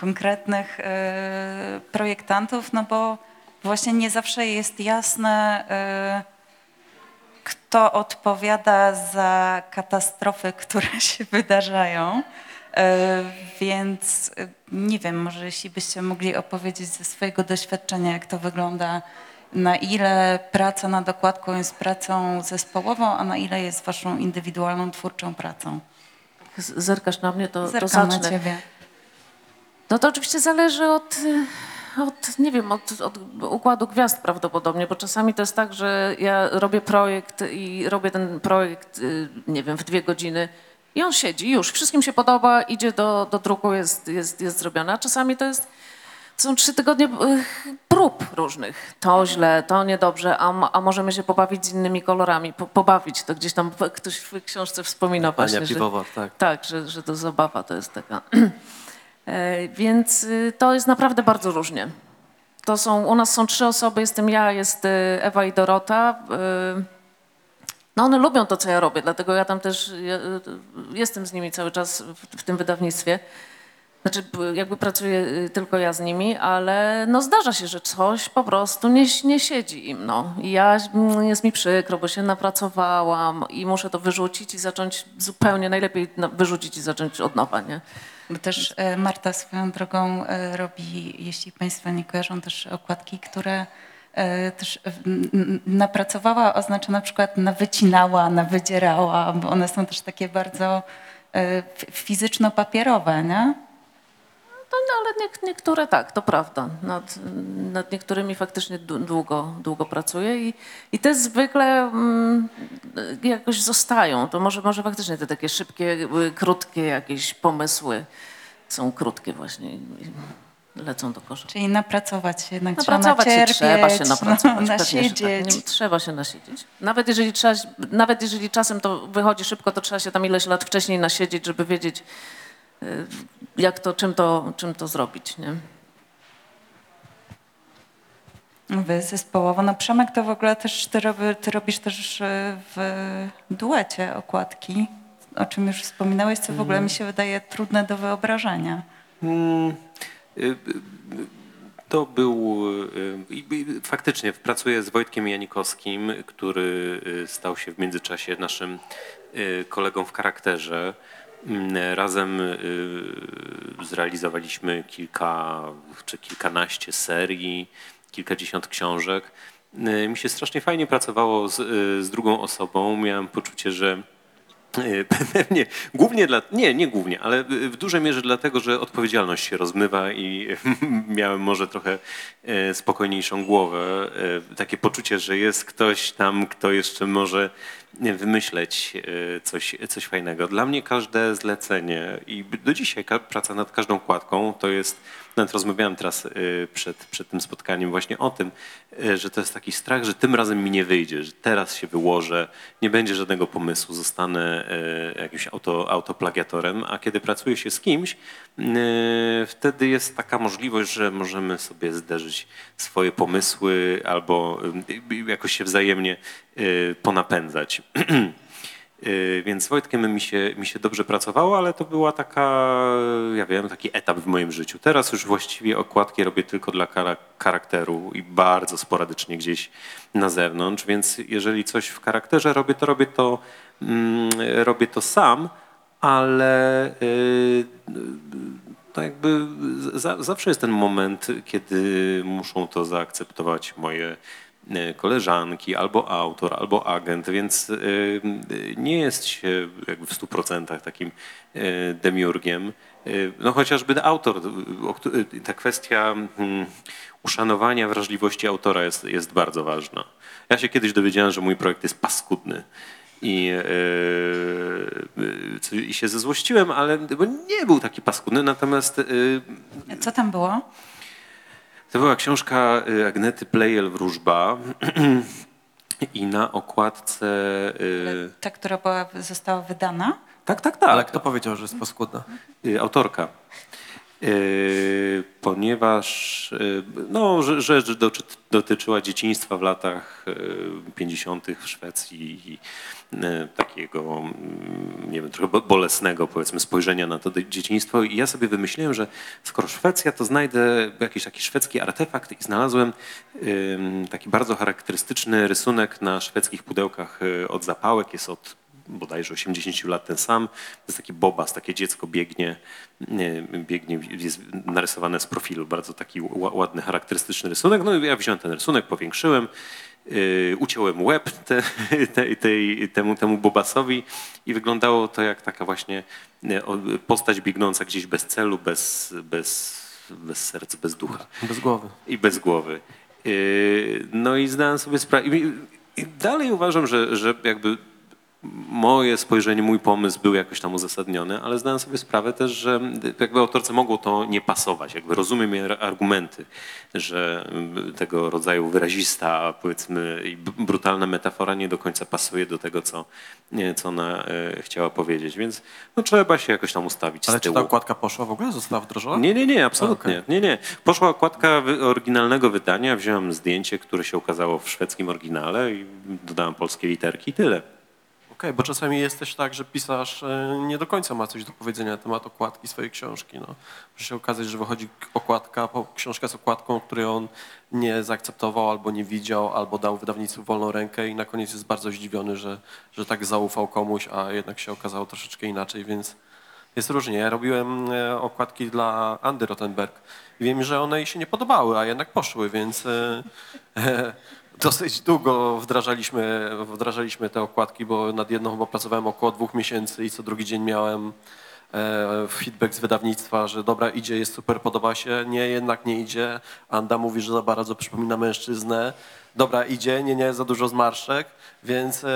konkretnych e, projektantów, no bo właśnie nie zawsze jest jasne, e, kto odpowiada za katastrofy, które się wydarzają. E, Więc nie wiem, może jeśli byście mogli opowiedzieć ze swojego doświadczenia, jak to wygląda, na ile praca nad okładką jest pracą zespołową, a na ile jest waszą indywidualną, twórczą pracą. Zerkasz na mnie, to, to Zerkam na zacznę. ciebie. No to oczywiście zależy od, y, od nie wiem, od, od układu gwiazd prawdopodobnie, bo czasami to jest tak, że ja robię projekt i robię ten projekt, y, nie wiem, w dwie godziny i on siedzi już, wszystkim się podoba, idzie do, do druku, jest, jest, jest zrobione, a czasami to jest, są trzy tygodnie y, prób różnych. To źle, to niedobrze, a, a możemy się pobawić z innymi kolorami, po, pobawić, to gdzieś tam ktoś w książce wspomina właśnie, Ania że, tak. tak, że, że to zabawa to jest taka. E, Więc y, to jest naprawdę bardzo różnie. To są, u nas są trzy osoby, jestem ja, jest y, Ewa i Dorota. Y, No one lubią to, co ja robię, dlatego ja tam też jestem z nimi cały czas w, w tym wydawnictwie. Znaczy jakby pracuję tylko ja z nimi, ale no zdarza się, że coś po prostu nie, nie siedzi im. No. I ja, mm, jest mi przykro, bo się napracowałam i muszę to wyrzucić i zacząć zupełnie, najlepiej na- wyrzucić i zacząć od nowa, nie? Bo też e, Marta swoją drogą e, robi, jeśli Państwo nie kojarzą, też okładki, które e, też napracowała, oznacza na przykład nawycinała, nawydzierała, bo one są też takie bardzo fizyczno-papierowe, nie? No, no ale nie, niektóre tak, to prawda. Nad, nad niektórymi faktycznie dłu- długo, długo pracuję i, i te zwykle mm, jakoś zostają. To może, może faktycznie te takie szybkie, y, krótkie jakieś pomysły są krótkie właśnie lecą do kosza. Czyli napracować się jednak Napracować trzeba się nacierpieć, trzeba się napracować. no, pewnie, że nasiedzieć. Tak. Nie, trzeba się nasiedzieć. Nawet jeżeli, trzeba, nawet jeżeli czasem to wychodzi szybko, to trzeba się tam ileś lat wcześniej nasiedzieć, żeby wiedzieć, jak to, czym to, czym to zrobić. Nie? Wy zespołowo. No Przemek to w ogóle też ty, robi, ty robisz też e, w duecie okładki, o czym już wspominałeś, co w ogóle mi się wydaje trudne do wyobrażenia. Mm, y, y, To był. y, Faktycznie pracuję z Wojtkiem Janikowskim, który y, stał się w międzyczasie naszym y, kolegą w charakterze. Mm, Razem y, zrealizowaliśmy kilka czy kilkanaście serii. kilkadziesiąt książek. Y, Mi się strasznie fajnie pracowało z, y, z drugą osobą. Miałem poczucie, że pewnie głównie dla, nie, nie głównie, ale w dużej mierze dlatego, że odpowiedzialność się rozmywa i miałem może trochę e, spokojniejszą głowę. E, Takie poczucie, że jest ktoś tam, kto jeszcze może wymyśleć e, coś, coś fajnego. Dla mnie każde zlecenie i do dzisiaj praca nad każdą kładką to jest, nawet rozmawiałem teraz e, przed, przed tym spotkaniem właśnie o tym, e, że to jest taki strach, że tym razem mi nie wyjdzie, że teraz się wyłożę, nie będzie żadnego pomysłu, zostanę e, jakimś auto, autoplagiatorem, a kiedy pracuje się z kimś, wtedy jest taka możliwość, że możemy sobie zderzyć swoje pomysły albo jakoś się wzajemnie ponapędzać. Y, Więc z Wojtkiem mi się, mi się dobrze pracowało, ale to była taka, ja wiem, taki etap w moim życiu. Teraz już właściwie okładki robię tylko dla charakteru i bardzo sporadycznie gdzieś na zewnątrz, więc jeżeli coś w charakterze robię, to robię to, mm, robię to sam, ale y, to jakby za, zawsze jest ten moment, kiedy muszą to zaakceptować moje koleżanki, albo autor, albo agent, więc e, nie jest się w stu procentach takim demiurgiem. No chociażby autor, ta kwestia mm, uszanowania wrażliwości autora jest, jest bardzo ważna. Ja się kiedyś dowiedziałem, że mój projekt jest paskudny. I, co- I się zezłościłem, ale bo nie był taki paskudny, natomiast e, Co tam było? To była książka y, Agnety Plejel Wróżba i na okładce... y, Ta, która była, została wydana? Tak, tak, tak. Ale kto powiedział, że jest paskudna? Y, autorka. Y, Ponieważ y, no, rzecz dotyczyła dzieciństwa w latach y, 50. w Szwecji i takiego, mm, nie wiem, trochę bo- bolesnego powiedzmy spojrzenia na to dzieciństwo. I ja sobie wymyśliłem, że skoro Szwecja, to znajdę jakiś taki szwedzki artefakt i znalazłem taki bardzo charakterystyczny rysunek na szwedzkich pudełkach od zapałek. Jest od bodajże 80 lat ten sam. To jest taki bobas, takie dziecko biegnie, nie, biegnie, jest narysowane z profilu, bardzo taki ła- ładny, charakterystyczny rysunek. No i ja wziąłem ten rysunek, powiększyłem, yy, uciąłem łeb te, te, tej, temu, temu bobasowi i wyglądało to jak taka właśnie postać biegnąca gdzieś bez celu, bez, bez, bez serca, bez ducha Bez głowy. i bez głowy. Yy, No i zdałem sobie sprawę. I dalej uważam, że, że jakby moje spojrzenie, mój pomysł był jakoś tam uzasadniony, ale zdałem sobie sprawę też, że jakby autorce mogło to nie pasować. Jakby rozumiem argumenty, że tego rodzaju wyrazista, powiedzmy, i brutalna metafora nie do końca pasuje do tego, co, nie, co ona e, chciała powiedzieć. Więc no, trzeba się jakoś tam ustawić Ale czy ta okładka poszła w ogóle? Została wdrożona? Nie, nie, nie, absolutnie. A, okej. Nie, nie. Poszła okładka oryginalnego wydania, wziąłem zdjęcie, które się ukazało w szwedzkim oryginale i dodałem polskie literki i tyle. Okej, bo czasami jest też tak, że pisarz e, nie do końca ma coś do powiedzenia na temat okładki swojej książki. No. Może się okazać, że wychodzi okładka, książka z okładką, której on nie zaakceptował albo nie widział, albo dał wydawnictwu wolną rękę i na koniec jest bardzo zdziwiony, że, że tak zaufał komuś, a jednak się okazało troszeczkę inaczej, więc jest różnie. Ja robiłem e, okładki dla Andy Rottenberg i wiem, że one jej się nie podobały, a jednak poszły, więc e, dosyć długo wdrażaliśmy, wdrażaliśmy te okładki, bo nad jedną chyba pracowałem około dwóch miesięcy i co drugi dzień miałem e, feedback z wydawnictwa, że dobra, idzie, jest super, podoba się. Nie, jednak nie idzie. Anda mówi, że za bardzo przypomina mężczyznę. Dobra, idzie, nie, nie, za dużo zmarszczek, więc e,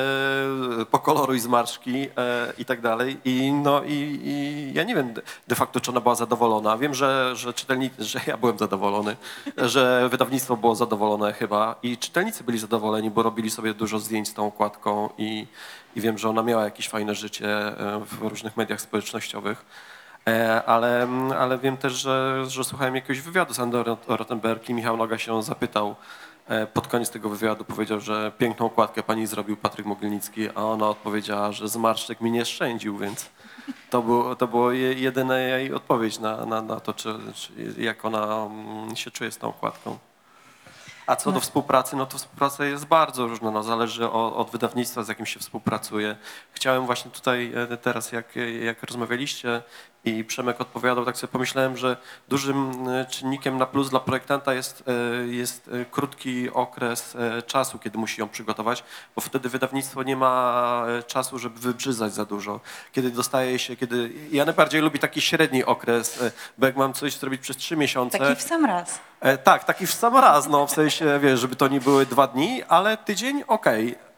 pokoloruj zmarszczki e, i tak dalej. I, no, i, i ja nie wiem de- facto, czy ona była zadowolona. Wiem, że, że czytelnicy, że ja byłem zadowolony, że wydawnictwo było zadowolone chyba i czytelnicy byli zadowoleni, bo robili sobie dużo zdjęć z tą okładką i, i wiem, że ona miała jakieś fajne życie e, w różnych mediach społecznościowych. E, Ale, ale wiem też, że, że słuchałem jakiegoś wywiadu z Andrew Rottenberg i Michał Noga się zapytał pod koniec tego wywiadu, powiedział, że piękną okładkę pani zrobił Patryk Mogilnicki, a ona odpowiedziała, że zmarszczek mi nie szczędził, więc to, było, to było je- jedyna jej odpowiedź na, na, na to, czy, czy, jak ona mm, się czuje z tą okładką. A co do współpracy, no to współpraca jest bardzo różna, no zależy o, od wydawnictwa, z jakim się współpracuje. Chciałem właśnie tutaj e, teraz, jak, jak rozmawialiście, i Przemek odpowiadał, tak sobie pomyślałem, że dużym e, czynnikiem na plus dla projektanta jest, e, jest e, krótki okres czasu, kiedy musi ją przygotować, bo wtedy wydawnictwo nie ma czasu, żeby wybrzydzać za dużo. Kiedy dostaje się, kiedy... Ja najbardziej lubię taki średni okres, bo jak mam coś zrobić przez trzy miesiące... Taki w sam raz. Tak, taki w sam raz, no w sensie, wiesz, żeby to nie były dwa dni, ale tydzień, okej. I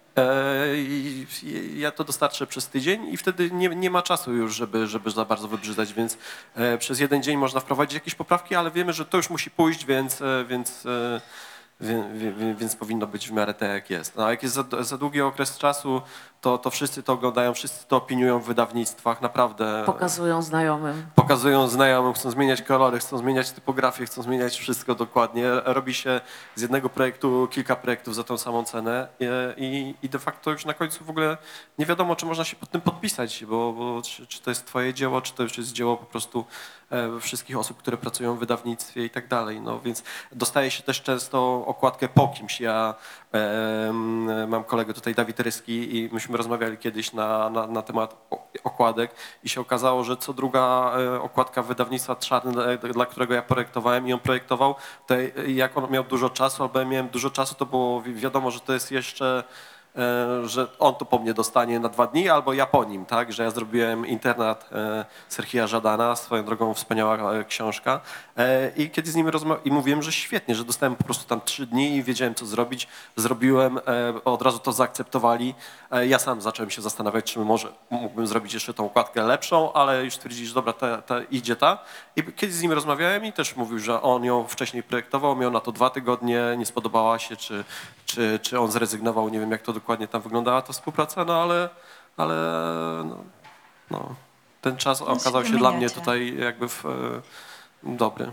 Ja to dostarczę przez tydzień i wtedy nie, nie ma czasu już, żeby, żeby za bardzo wybrzydzać, więc e, przez jeden dzień można wprowadzić jakieś poprawki, ale wiemy, że to już musi pójść, więc, e, więc, e, więc powinno być w miarę tak, jak jest. No, a jak jest za, za długi okres czasu, to, to wszyscy to oglądają, wszyscy to opiniują w wydawnictwach, naprawdę Pokazują znajomym. pokazują znajomym, chcą zmieniać kolory, chcą zmieniać typografię, chcą zmieniać wszystko dokładnie. Robi się z jednego projektu kilka projektów za tą samą cenę i, i, i de facto już na końcu w ogóle nie wiadomo, czy można się pod tym podpisać, bo, bo czy, czy to jest twoje dzieło, czy to już jest dzieło po prostu e, wszystkich osób, które pracują w wydawnictwie i tak dalej. No więc dostaje się też często okładkę po kimś. Ja em, mam kolegę tutaj, Dawid Ryski i myśmy rozmawiali kiedyś na, na, na temat okładek i się okazało, że co druga e, okładka wydawnictwa Czarny, e, dla którego ja projektowałem i on projektował, to jak on miał dużo czasu, albo ja miałem dużo czasu, to było wi- wiadomo, że to jest jeszcze e, że on to po mnie dostanie na dwa dni, albo ja po nim, tak? Że ja zrobiłem internat e, Serhija Żadana, swoją drogą wspaniała e, książka. E, I kiedy z nim rozmawiałem i mówiłem, że świetnie, że dostałem po prostu tam trzy dni i wiedziałem, co zrobić. Zrobiłem, e, od razu to zaakceptowali. E, Ja sam zacząłem się zastanawiać, czy może mógłbym zrobić jeszcze tą okładkę lepszą, ale już stwierdzili, że dobra, ta, ta idzie ta. I kiedy z nim rozmawiałem i też mówił, że on ją wcześniej projektował, miał na to dwa tygodnie, nie spodobała się, czy, czy, czy on zrezygnował, nie wiem jak to dokładnie tam wyglądała ta współpraca, no ale, ale no, no, ten czas okazał się dla mnie tutaj jakby w, e, dobry.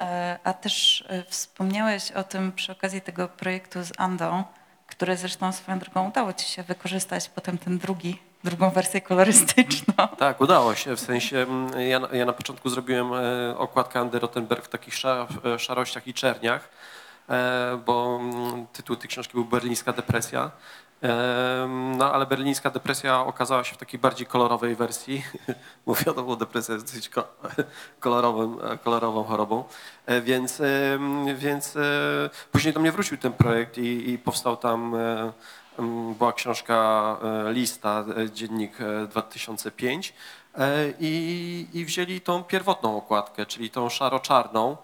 E, A też e, wspomniałeś o tym przy okazji tego projektu z Andą, które zresztą swoją drogą udało ci się wykorzystać potem ten drugi, drugą wersję kolorystyczną. Tak, udało się. W sensie mm, ja, na- ja na początku zrobiłem okładkę Andy Rottenberg w takich sza, szarościach i czerniach, bo mm, tytuł tej książki był Berlińska depresja. E, No ale berlińska depresja okazała się w takiej bardziej kolorowej wersji, bo wiadomo, depresja jest dosyć ko- kolorowym, e, kolorową chorobą, E, więc, więc e, później do mnie wrócił ten projekt i, i powstał tam e, była książka e, Lista, e, dziennik e, 2005 e, i, i wzięli tą pierwotną okładkę, czyli tą szaro-czarną,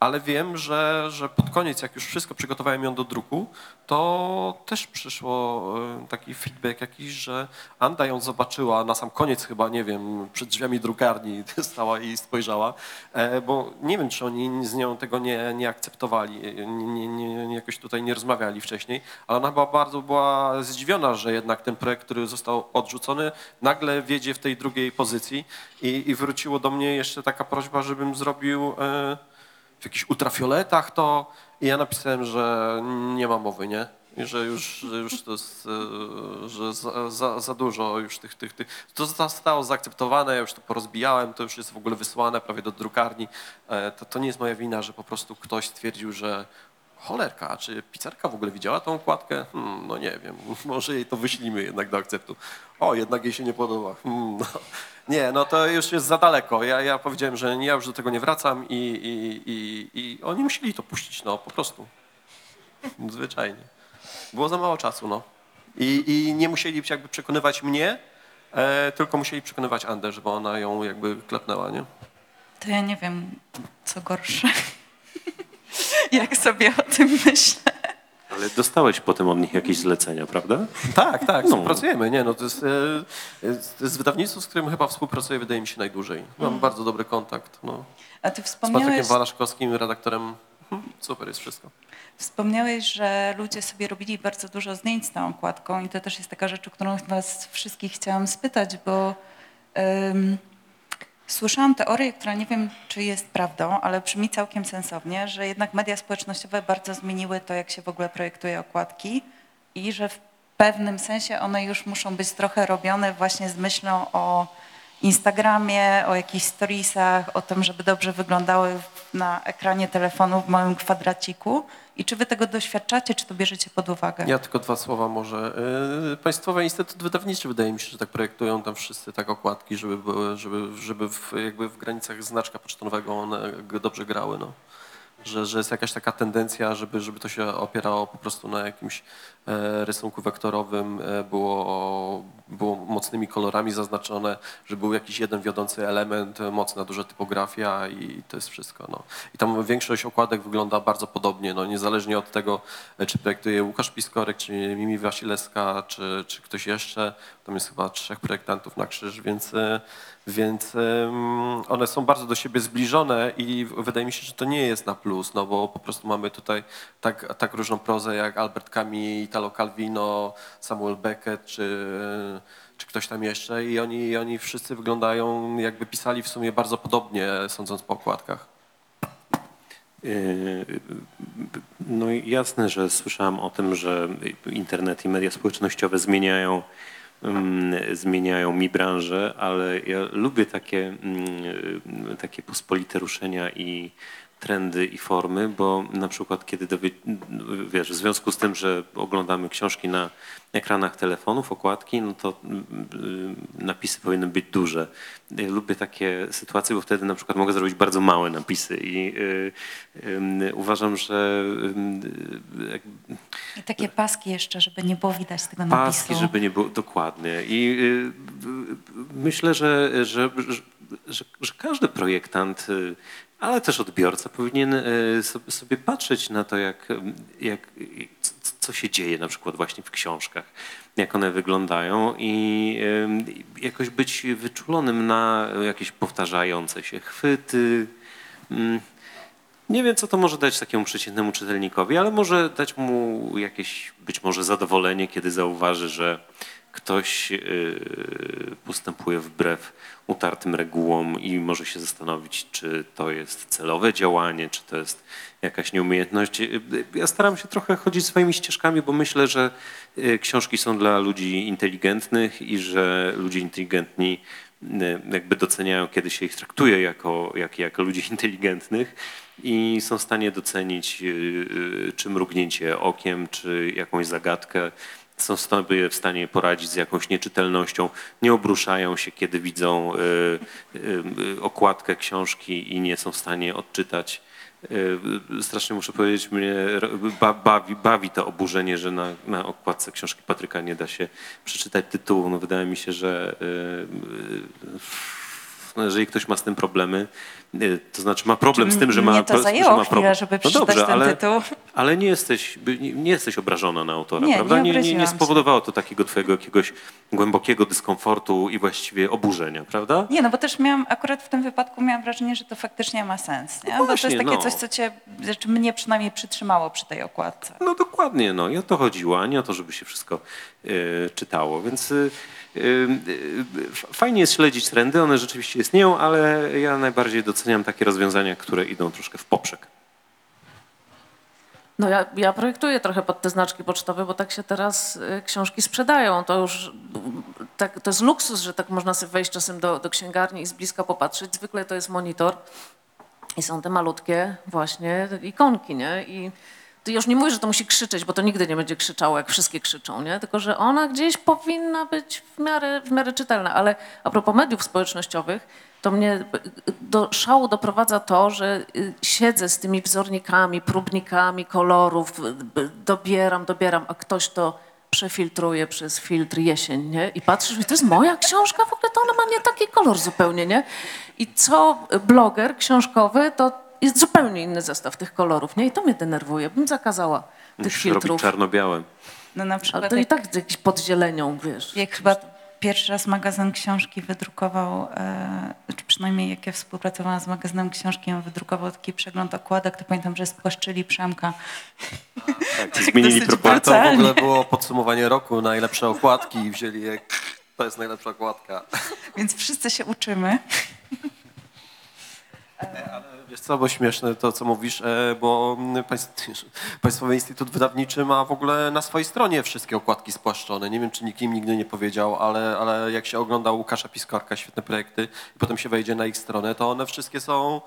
ale wiem, że, że pod koniec, jak już wszystko przygotowałem ją do druku, to też przyszło e, taki feedback jakiś, że Anda ją zobaczyła na sam koniec chyba, nie wiem, przed drzwiami drukarni stała i spojrzała, e, bo nie wiem, czy oni z nią tego nie, nie akceptowali, e, nie, nie, nie, jakoś tutaj nie rozmawiali wcześniej, ale ona była bardzo była zdziwiona, że jednak ten projekt, który został odrzucony, nagle wiedzie w tej drugiej pozycji i, i wróciło do mnie jeszcze taka prośba, żebym zrobił e, w jakichś ultrafioletach to i ja napisałem, że nie ma mowy, nie? I że już, że już to jest, e, że za, za, za dużo już tych, tych, tych, to zostało zaakceptowane, ja już to porozbijałem, to już jest w ogóle wysłane prawie do drukarni. E, To, to nie jest moja wina, że po prostu ktoś stwierdził, że cholerka, czy pizzerka w ogóle widziała tą okładkę? Hmm, no nie wiem, może jej to wyślimy jednak do akceptu. O, jednak jej się nie podoba. Hmm, no. Nie, no to już jest za daleko. Ja, ja powiedziałem, że ja już do tego nie wracam i, i, i, i oni musieli to puścić, no po prostu. Zwyczajnie. Było za mało czasu, no. I, i nie musieli jakby przekonywać mnie, e, tylko musieli przekonywać Andę, żeby ona ją jakby klepnęła, nie? To ja nie wiem, co gorsze. Jak sobie tym myślę. Ale dostałeś potem od nich jakieś zlecenia, prawda? Tak, tak, No. współpracujemy. Nie, no to jest, e, jest, to jest wydawnictwo, z którym chyba współpracuję, wydaje mi się, najdłużej. Mam bardzo dobry kontakt. No. A ty Z Patrykiem wspomniałeś, Walaszkowskim, redaktorem. Mhm, Super jest wszystko. wspomniałeś, że ludzie sobie robili bardzo dużo zdjęć z tą okładką i to też jest taka rzecz, o którą was wszystkich chciałam spytać, bo słyszałam teorię, która nie wiem, czy jest prawdą, ale brzmi całkiem sensownie, że jednak media społecznościowe bardzo zmieniły to, jak się w ogóle projektuje okładki i że w pewnym sensie one już muszą być trochę robione właśnie z myślą o Instagramie, o jakichś storiesach, o tym, żeby dobrze wyglądały na ekranie telefonu w małym kwadraciku. I czy wy tego doświadczacie, czy to bierzecie pod uwagę? Ja tylko dwa słowa może. Yy, Państwowy Instytut Wydawniczy wydaje mi się, że tak projektują tam wszyscy tak okładki, żeby były, żeby, żeby w, jakby w granicach znaczka pocztowego one dobrze grały. No. Że, że jest jakaś taka tendencja, żeby, żeby to się opierało po prostu na jakimś rysunku wektorowym, e, było, było mocnymi kolorami zaznaczone, że był jakiś jeden wiodący element, e, mocna duża typografia i to jest wszystko. No. I tam większość okładek wygląda bardzo podobnie, no, niezależnie od tego, e, czy projektuje Łukasz Piskorek, czy Mimi Wasilewska, czy, czy ktoś jeszcze. Tam jest chyba trzech projektantów na krzyż, więc, e, więc one są bardzo do siebie zbliżone i wydaje mi się, że to nie jest na plus, no bo po prostu mamy tutaj tak, tak różną prozę jak Albert Camus, Italo Calvino, Samuel Beckett czy, czy ktoś tam jeszcze i oni, i oni wszyscy wyglądają jakby pisali w sumie bardzo podobnie, sądząc po okładkach. Yy, No jasne, że słyszałem o tym, że internet i media społecznościowe zmieniają, mm, zmieniają mi branżę, ale ja lubię takie, mm, takie pospolite ruszenia i trendy i formy, bo na przykład kiedy dowie, wiesz, w związku z tym, że oglądamy książki na ekranach telefonów, okładki, no to mm, y, napisy powinny być duże. Ja lubię takie sytuacje, bo wtedy na przykład mogę zrobić bardzo małe napisy i y, y, uważam, że y, I takie paski jeszcze, żeby nie było widać tego paski, napisu. żeby nie było dokładnie. I y, y, myślę, że, że, że, że, każdy projektant, y, ale też odbiorca powinien so- sobie patrzeć na to, jak, jak, co się dzieje na przykład właśnie w książkach, jak one wyglądają i jakoś być wyczulonym na jakieś powtarzające się chwyty. Mm, nie wiem, co to może dać takiemu przeciętnemu czytelnikowi, ale może dać mu jakieś być może zadowolenie, kiedy zauważy, że ktoś yy, postępuje wbrew utartym regułom i może się zastanowić, czy to jest celowe działanie, czy to jest jakaś nieumiejętność. Yy, Ja staram się trochę chodzić swoimi ścieżkami, bo myślę, że książki są dla ludzi inteligentnych i że ludzie inteligentni y, jakby doceniają, kiedy się ich traktuje jako, jak, jako ludzi inteligentnych i są w stanie docenić, y, y, czy mrugnięcie okiem, czy jakąś zagadkę. Są sobie w stanie poradzić z jakąś nieczytelnością. Nie obruszają się, kiedy widzą y, y, y, okładkę książki i nie są w stanie odczytać. Strasznie muszę powiedzieć, mnie bawi, bawi to oburzenie, że na, na okładce książki Patryka nie da się przeczytać tytułu. No wydaje mi się, że no jeżeli ktoś ma z tym problemy, to znaczy ma problem z tym, że ma, to że zajęło ma chwilę, żeby przeczytać ten ale, tytuł. ale nie jesteś, nie, nie jesteś obrażona na autora, Nie, prawda? nie nie, nie, spowodowało to takiego twojego jakiegoś głębokiego dyskomfortu i właściwie oburzenia, prawda? Nie, no bo też miałam, akurat w tym wypadku miałam wrażenie, że to faktycznie ma sens, nie? bo to właśnie, jest takie no. coś, co cię, znaczy mnie przynajmniej przytrzymało przy tej okładce. No dokładnie, no i o to chodziło, a nie o to, żeby się wszystko czytało. Więc y, y, y, fajnie jest śledzić trendy, one rzeczywiście istnieją, ale ja najbardziej doceniam takie rozwiązania, które idą troszkę w poprzek. No ja, ja projektuję trochę pod te znaczki pocztowe, bo tak się teraz y, książki sprzedają. To już tak, to jest luksus, że tak można sobie wejść czasem do, do księgarni i z bliska popatrzeć. Zwykle to jest monitor i są te malutkie właśnie ikonki, nie? I już nie mówisz, że to musi krzyczeć, bo to nigdy nie będzie krzyczało, jak wszystkie krzyczą, nie? Tylko, że ona gdzieś powinna być w miarę, w miarę czytelna. Ale a propos mediów społecznościowych, to mnie do szału doprowadza to, że y, siedzę z tymi wzornikami, próbnikami kolorów, y, dobieram, dobieram, a ktoś to przefiltruje przez filtr jesień, nie? I patrzysz, to jest moja książka, w ogóle to ona ma nie taki kolor zupełnie, nie? I co bloger książkowy, to jest zupełnie inny zestaw tych kolorów, nie? I to mnie denerwuje, bym zakazała tych Musisz robić filtrów. czarno-białe. No na Ale przykład to i jak, tak z jakiś podzielenią, wiesz. jak chyba pierwszy raz magazyn książki wydrukował, e, czy przynajmniej jak ja współpracowałam z magazynem książki, on wydrukował taki przegląd okładek, to pamiętam, że spłaszczyli Przemka. Tak, zmienili dosyć proporcje. To w ogóle było podsumowanie roku, najlepsze okładki i wzięli je, to jest najlepsza okładka. Więc wszyscy się uczymy. Wiesz co, bo śmieszne to, co mówisz, e, bo mm, państw, Państwowy Instytut Wydawniczy ma w ogóle na swojej stronie wszystkie okładki spłaszczone. Nie wiem, czy nikt im nigdy nie powiedział, ale, ale jak się ogląda Łukasza Piskorka, świetne projekty, i potem się wejdzie na ich stronę, to one wszystkie są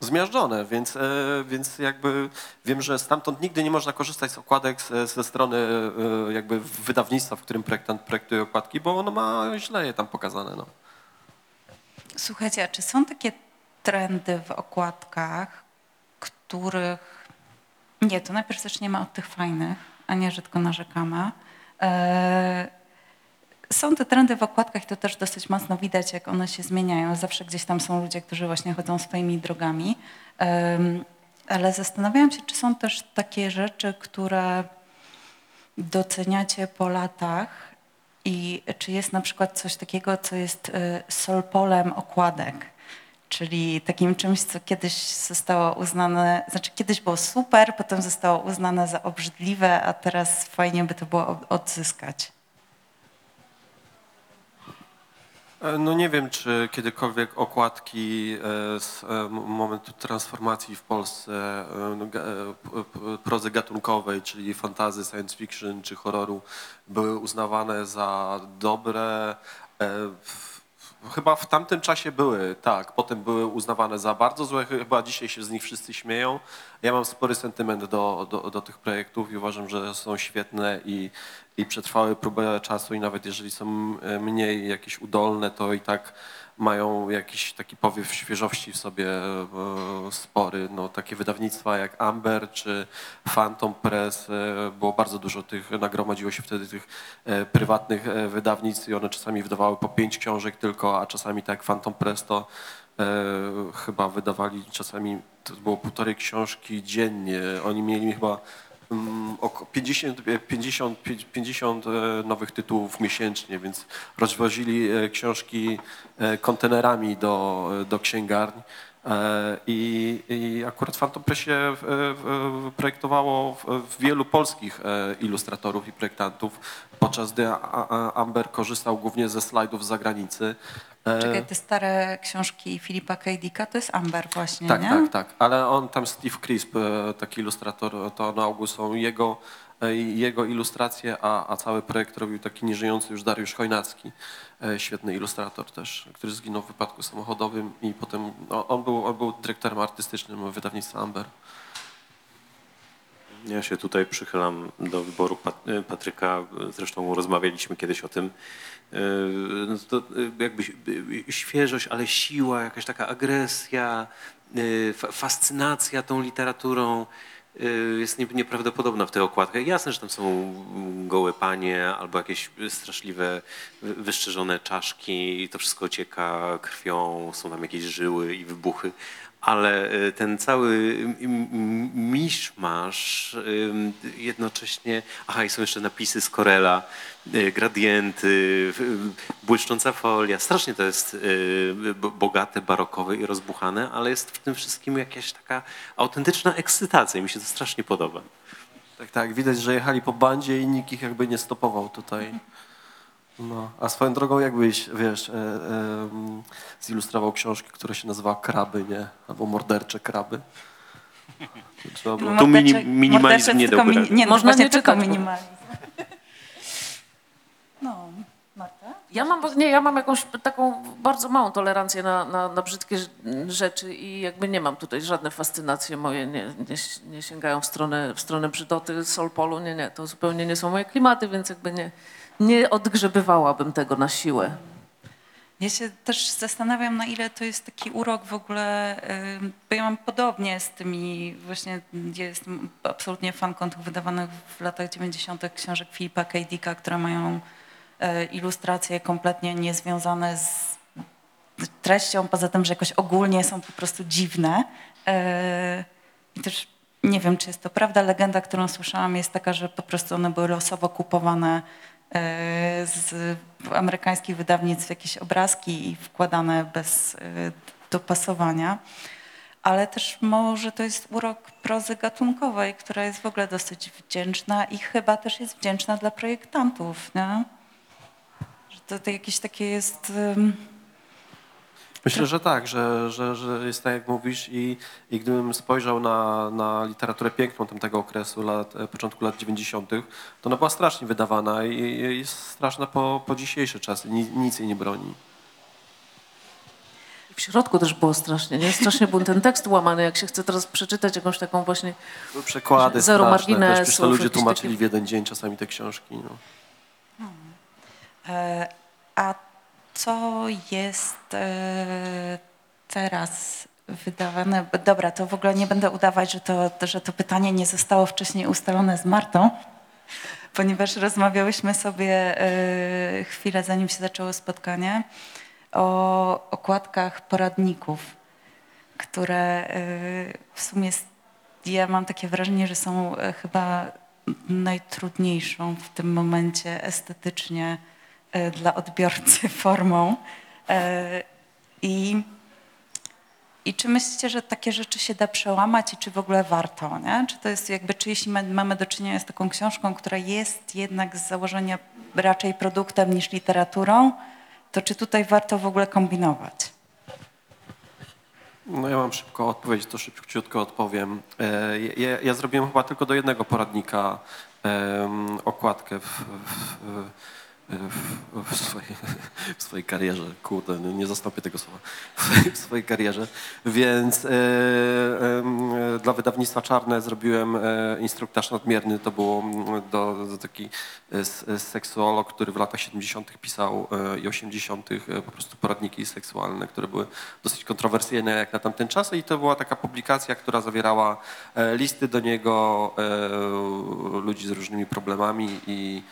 zmiażdżone, więc, e, więc jakby wiem, że stamtąd nigdy nie można korzystać z okładek ze, ze strony e, jakby wydawnictwa, w którym projektant projektuje okładki, bo ono ma źle je tam pokazane. No. Słuchajcie, a czy są takie trendy w okładkach, których... Nie, to najpierw zaczniemy od tych fajnych, a nie, że tylko narzekamy. E, Są te trendy w okładkach i to też dosyć mocno widać, jak one się zmieniają. Zawsze gdzieś tam są ludzie, którzy właśnie chodzą swoimi drogami. Em, Ale zastanawiałam się, czy są też takie rzeczy, które doceniacie po latach i czy jest na przykład coś takiego, co jest y, solpolem okładek, czyli takim czymś, co kiedyś zostało uznane, znaczy kiedyś było super, potem zostało uznane za obrzydliwe, a teraz fajnie by to było od- odzyskać. E, No nie wiem, czy kiedykolwiek okładki e, z e, momentu transformacji w Polsce no, prozy gatunkowej, czyli fantazy, science fiction czy horroru były uznawane za dobre. Chyba w tamtym czasie były, tak. Potem były uznawane za bardzo złe. Chyba dzisiaj się z nich wszyscy śmieją. Ja mam spory sentyment do, do, do tych projektów i uważam, że są świetne i, i przetrwały próbę czasu i nawet jeżeli są e, mniej jakieś udolne, to i tak mają jakiś taki powiew świeżości w sobie e, spory. No, takie wydawnictwa jak Amber czy Phantom Press, e, było bardzo dużo tych, nagromadziło się wtedy tych e, prywatnych wydawnictw i one czasami wydawały po pięć książek tylko, a czasami tak Phantom Press to chyba wydawali czasami, to było półtorej książki dziennie. Oni mieli chyba około 50, e, 50, 50 e, nowych tytułów miesięcznie, więc rozwozili e, książki e, kontenerami do, do księgarni. E, I, I akurat w Phantom Pressie e, e, projektowało wielu polskich e, ilustratorów i projektantów, podczas gdy Amber korzystał głównie ze slajdów z zagranicy. E, Czekaj, te stare książki Filipa K. Dicka to jest Amber właśnie, tak, nie? tak, tak. Ale on tam Steve Crisp, e, taki ilustrator, to na ogół są jego, e, jego ilustracje, a, a cały projekt robił taki nieżyjący już Dariusz Chojnacki, świetny ilustrator też, który zginął w wypadku samochodowym i potem no, on, był, on był dyrektorem artystycznym wydawnictwa Amber. Ja się tutaj przychylam do wyboru Pat- Patryka. Zresztą rozmawialiśmy kiedyś o tym. Yy, no To y, jakby y, świeżość, ale siła, jakaś taka agresja, fa- fascynacja tą literaturą jest nie- nieprawdopodobna w tych okładkach. Jasne, że tam są gołe panie albo jakieś straszliwe, wy- wyszczerzone czaszki i to wszystko ocieka krwią, są tam jakieś żyły i wybuchy, ale y, ten cały miszmasz ym, jednocześnie, aha i są jeszcze napisy z Corella, y, gradienty, y, błyszcząca folia, strasznie to jest y, bo- bogate, barokowe i rozbuchane, ale jest w tym wszystkim jakaś taka autentyczna ekscytacja mi się to strasznie podoba. Tak, tak, widać, że jechali po bandzie i nikt ich jakby nie stopował tutaj. No, a swoją drogą jakbyś, wiesz, e, e, zilustrował książkę, która się nazywa Kraby, nie? Albo Mordercze Kraby. To Trzeba było... Tu mini- minimalizm nie tylko dałby mini- rady. Nie, no Można właśnie nie tylko czytać, minimalizm. No, Marta? Ja mam, nie, ja mam jakąś taką bardzo małą tolerancję na, na, na brzydkie rz- rzeczy i jakby nie mam tutaj żadne fascynacje moje, nie, nie, nie sięgają w stronę, w stronę brzydoty, solpolu, nie, nie, to zupełnie nie są moje klimaty, więc jakby nie, nie odgrzebywałabym tego na siłę. Ja się też zastanawiam, na ile to jest taki urok w ogóle, bo ja mam podobnie z tymi właśnie, ja jestem absolutnie fanką tych wydawanych w latach 90. książek Filipa K. Dicka, które mają e, ilustracje kompletnie niezwiązane z treścią, poza tym, że jakoś ogólnie są po prostu dziwne. E, I też nie wiem, czy jest to prawda. Legenda, którą słyszałam, jest taka, że po prostu one były losowo kupowane z amerykańskich wydawnictw jakieś obrazki i wkładane bez e, dopasowania. Ale też może to jest urok prozy gatunkowej, która jest w ogóle dosyć wdzięczna i chyba też jest wdzięczna dla projektantów. Nie? Że to, to jakieś takie jest... Myślę, że tak, że, że, że jest tak jak mówisz i, i gdybym spojrzał na, na literaturę piękną tamtego okresu, lat, e, początku lat 90., to ona była strasznie wydawana i, i jest straszna po, po dzisiejsze czasy, Ni, nic jej nie broni. W środku też było strasznie, nie? Strasznie był ten tekst łamany, jak się chce teraz przeczytać jakąś taką właśnie... Były Przekłady Zero straszne, też, marginesów, to ludzie tłumaczyli takie- w jeden dzień czasami te książki. No. E, A co jest e, teraz wydawane? Dobra, to w ogóle nie będę udawać, że to, że to pytanie nie zostało wcześniej ustalone z Martą, ponieważ rozmawiałyśmy sobie e, chwilę zanim się zaczęło spotkanie o okładkach poradników, które e, w sumie ja mam takie wrażenie, że są chyba najtrudniejszą w tym momencie estetycznie dla odbiorcy formą. E, I, I czy myślicie, że takie rzeczy się da przełamać i czy w ogóle warto? Nie? Czy to jest jakby, czy jeśli ma- mamy do czynienia z taką książką, która jest jednak z założenia raczej produktem niż literaturą, to czy tutaj warto w ogóle kombinować? No ja mam szybko odpowiedź, to szybciutko odpowiem. E, Ja, ja zrobiłem chyba tylko do jednego poradnika okładkę w, w, w, w, swojej, w swojej karierze. Kurde, nie zastąpię tego słowa. W swojej karierze. Więc e, dla wydawnictwa Czarne zrobiłem e, instruktaż nadmierny. To było do, do taki e, seksuolog, który w latach 70. pisał i 80. e, po prostu poradniki seksualne, które były dosyć kontrowersyjne jak na tamten czas i to była taka publikacja, która zawierała listy do niego ludzi z różnymi problemami i,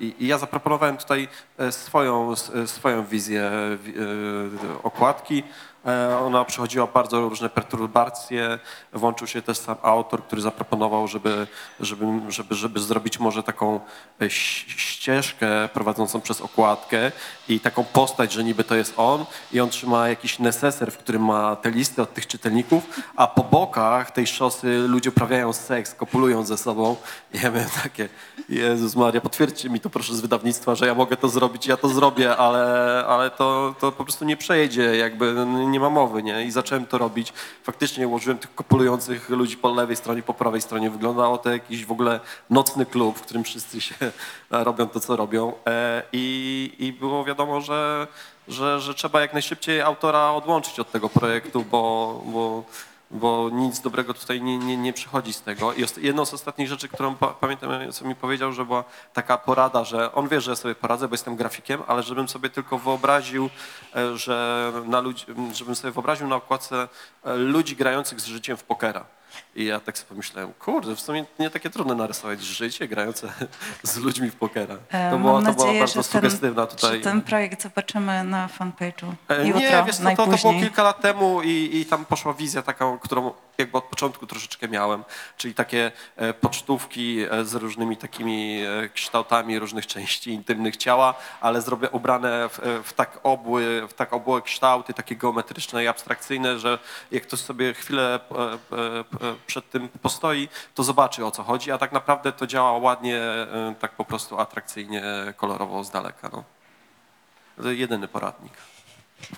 i, i ja zaproponowałem tutaj e, swoją, e, swoją wizję wi- e, okładki. E, Ona przechodziła bardzo różne perturbacje. Włączył się też sam autor, który zaproponował, żeby, żeby, żeby, żeby zrobić może taką e, ścieżkę prowadzącą przez okładkę i taką postać, że niby to jest on i on trzyma jakiś neseser, w którym ma te listy od tych czytelników, a po bokach tej szosy ludzie uprawiają seks, kopulują ze sobą. I ja miałem takie, Jezus Maria, potwierdźcie mi to proszę z wydawnictwa, że ja mogę to zrobić, ja to zrobię, ale, ale to, to po prostu nie przejdzie, jakby nie ma mowy, nie? I zacząłem to robić. Faktycznie ułożyłem tych kopulujących ludzi po lewej stronie, po prawej stronie. Wyglądało to jakiś w ogóle nocny klub, w którym wszyscy się robią to, co robią. E, I, i było wiadomo, że, że, że trzeba jak najszybciej autora odłączyć od tego projektu, bo, bo, bo nic dobrego tutaj nie, nie, nie przychodzi z tego. I jedną z ostatnich rzeczy, którą pa, pamiętam, co mi powiedział, że była taka porada, że on wie, że sobie poradzę, bo jestem grafikiem, ale żebym sobie tylko wyobraził, e, że na ludzi, żebym sobie wyobraził na okładce e, ludzi grających z życiem w pokera. I ja tak sobie pomyślałem, kurde, w sumie nie takie trudne narysować życie grające z ludźmi w pokera. E, To, było, Mam to była nadzieję, bardzo że ten, sugestywna tutaj. że ten projekt zobaczymy na fanpage'u E, jutro, Nie, wiesz co, to, to było kilka lat temu i, i tam poszła wizja taka, którą jakby od początku troszeczkę miałem, czyli takie e, pocztówki e, z różnymi takimi e, kształtami różnych części intymnych ciała, ale zrobię ubrane w, w tak obły, w tak obłe kształty, takie geometryczne i abstrakcyjne, że jak ktoś sobie chwilę przed tym postoi, to zobaczy o co chodzi, a tak naprawdę to działa ładnie, tak po prostu atrakcyjnie, kolorowo z daleka. No. Jedyny poradnik.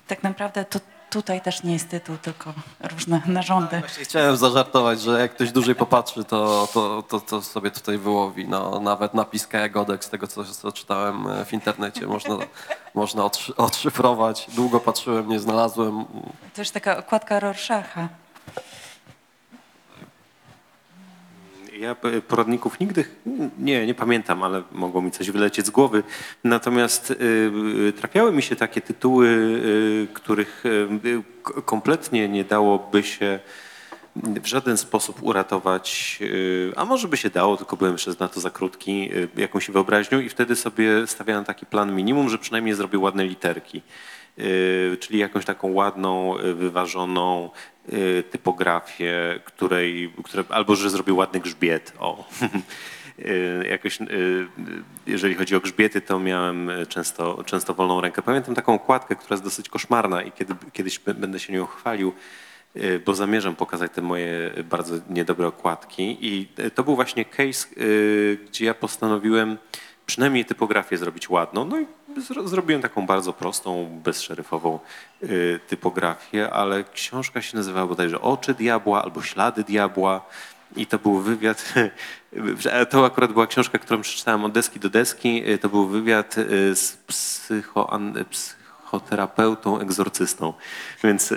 Tak naprawdę to tutaj też nie jest tytuł, tylko różne narządy. Właśnie chciałem zażartować, że jak ktoś dłużej popatrzy, to, to, to, to sobie tutaj wyłowi. No, nawet napis Godek z tego, co, co czytałem e, w internecie, można, można odszy- odszyfrować. Długo patrzyłem, nie znalazłem. To już taka okładka Rorschacha. Ja poradników nigdy, nie, nie pamiętam, ale mogło mi coś wylecieć z głowy. Natomiast y, trafiały mi się takie tytuły, y, których y, kompletnie nie dałoby się w żaden sposób uratować, y, a może by się dało, tylko byłem jeszcze na to za krótki, y, jakąś wyobraźnią i wtedy sobie stawiałem taki plan minimum, że przynajmniej zrobię ładne literki. Y, czyli jakąś taką ładną, y, wyważoną y, typografię, której, które, albo że zrobię ładny grzbiet. O. Y, Jakoś, y, jeżeli chodzi o grzbiety, to miałem y, często, często wolną rękę. Pamiętam taką okładkę, która jest dosyć koszmarna i kiedy, kiedyś będę się nią chwalił, y, bo zamierzam pokazać te moje bardzo niedobre okładki. I y, to był właśnie case, y, gdzie ja postanowiłem przynajmniej typografię zrobić ładną. No i zrobiłem taką bardzo prostą, bezszeryfową y, typografię, ale książka się nazywała bodajże Oczy Diabła albo Ślady Diabła. I to był wywiad, to akurat była książka, którą przeczytałem od deski do deski. Y, To był wywiad y, z psychoan, psychoterapeutą, egzorcystą. Więc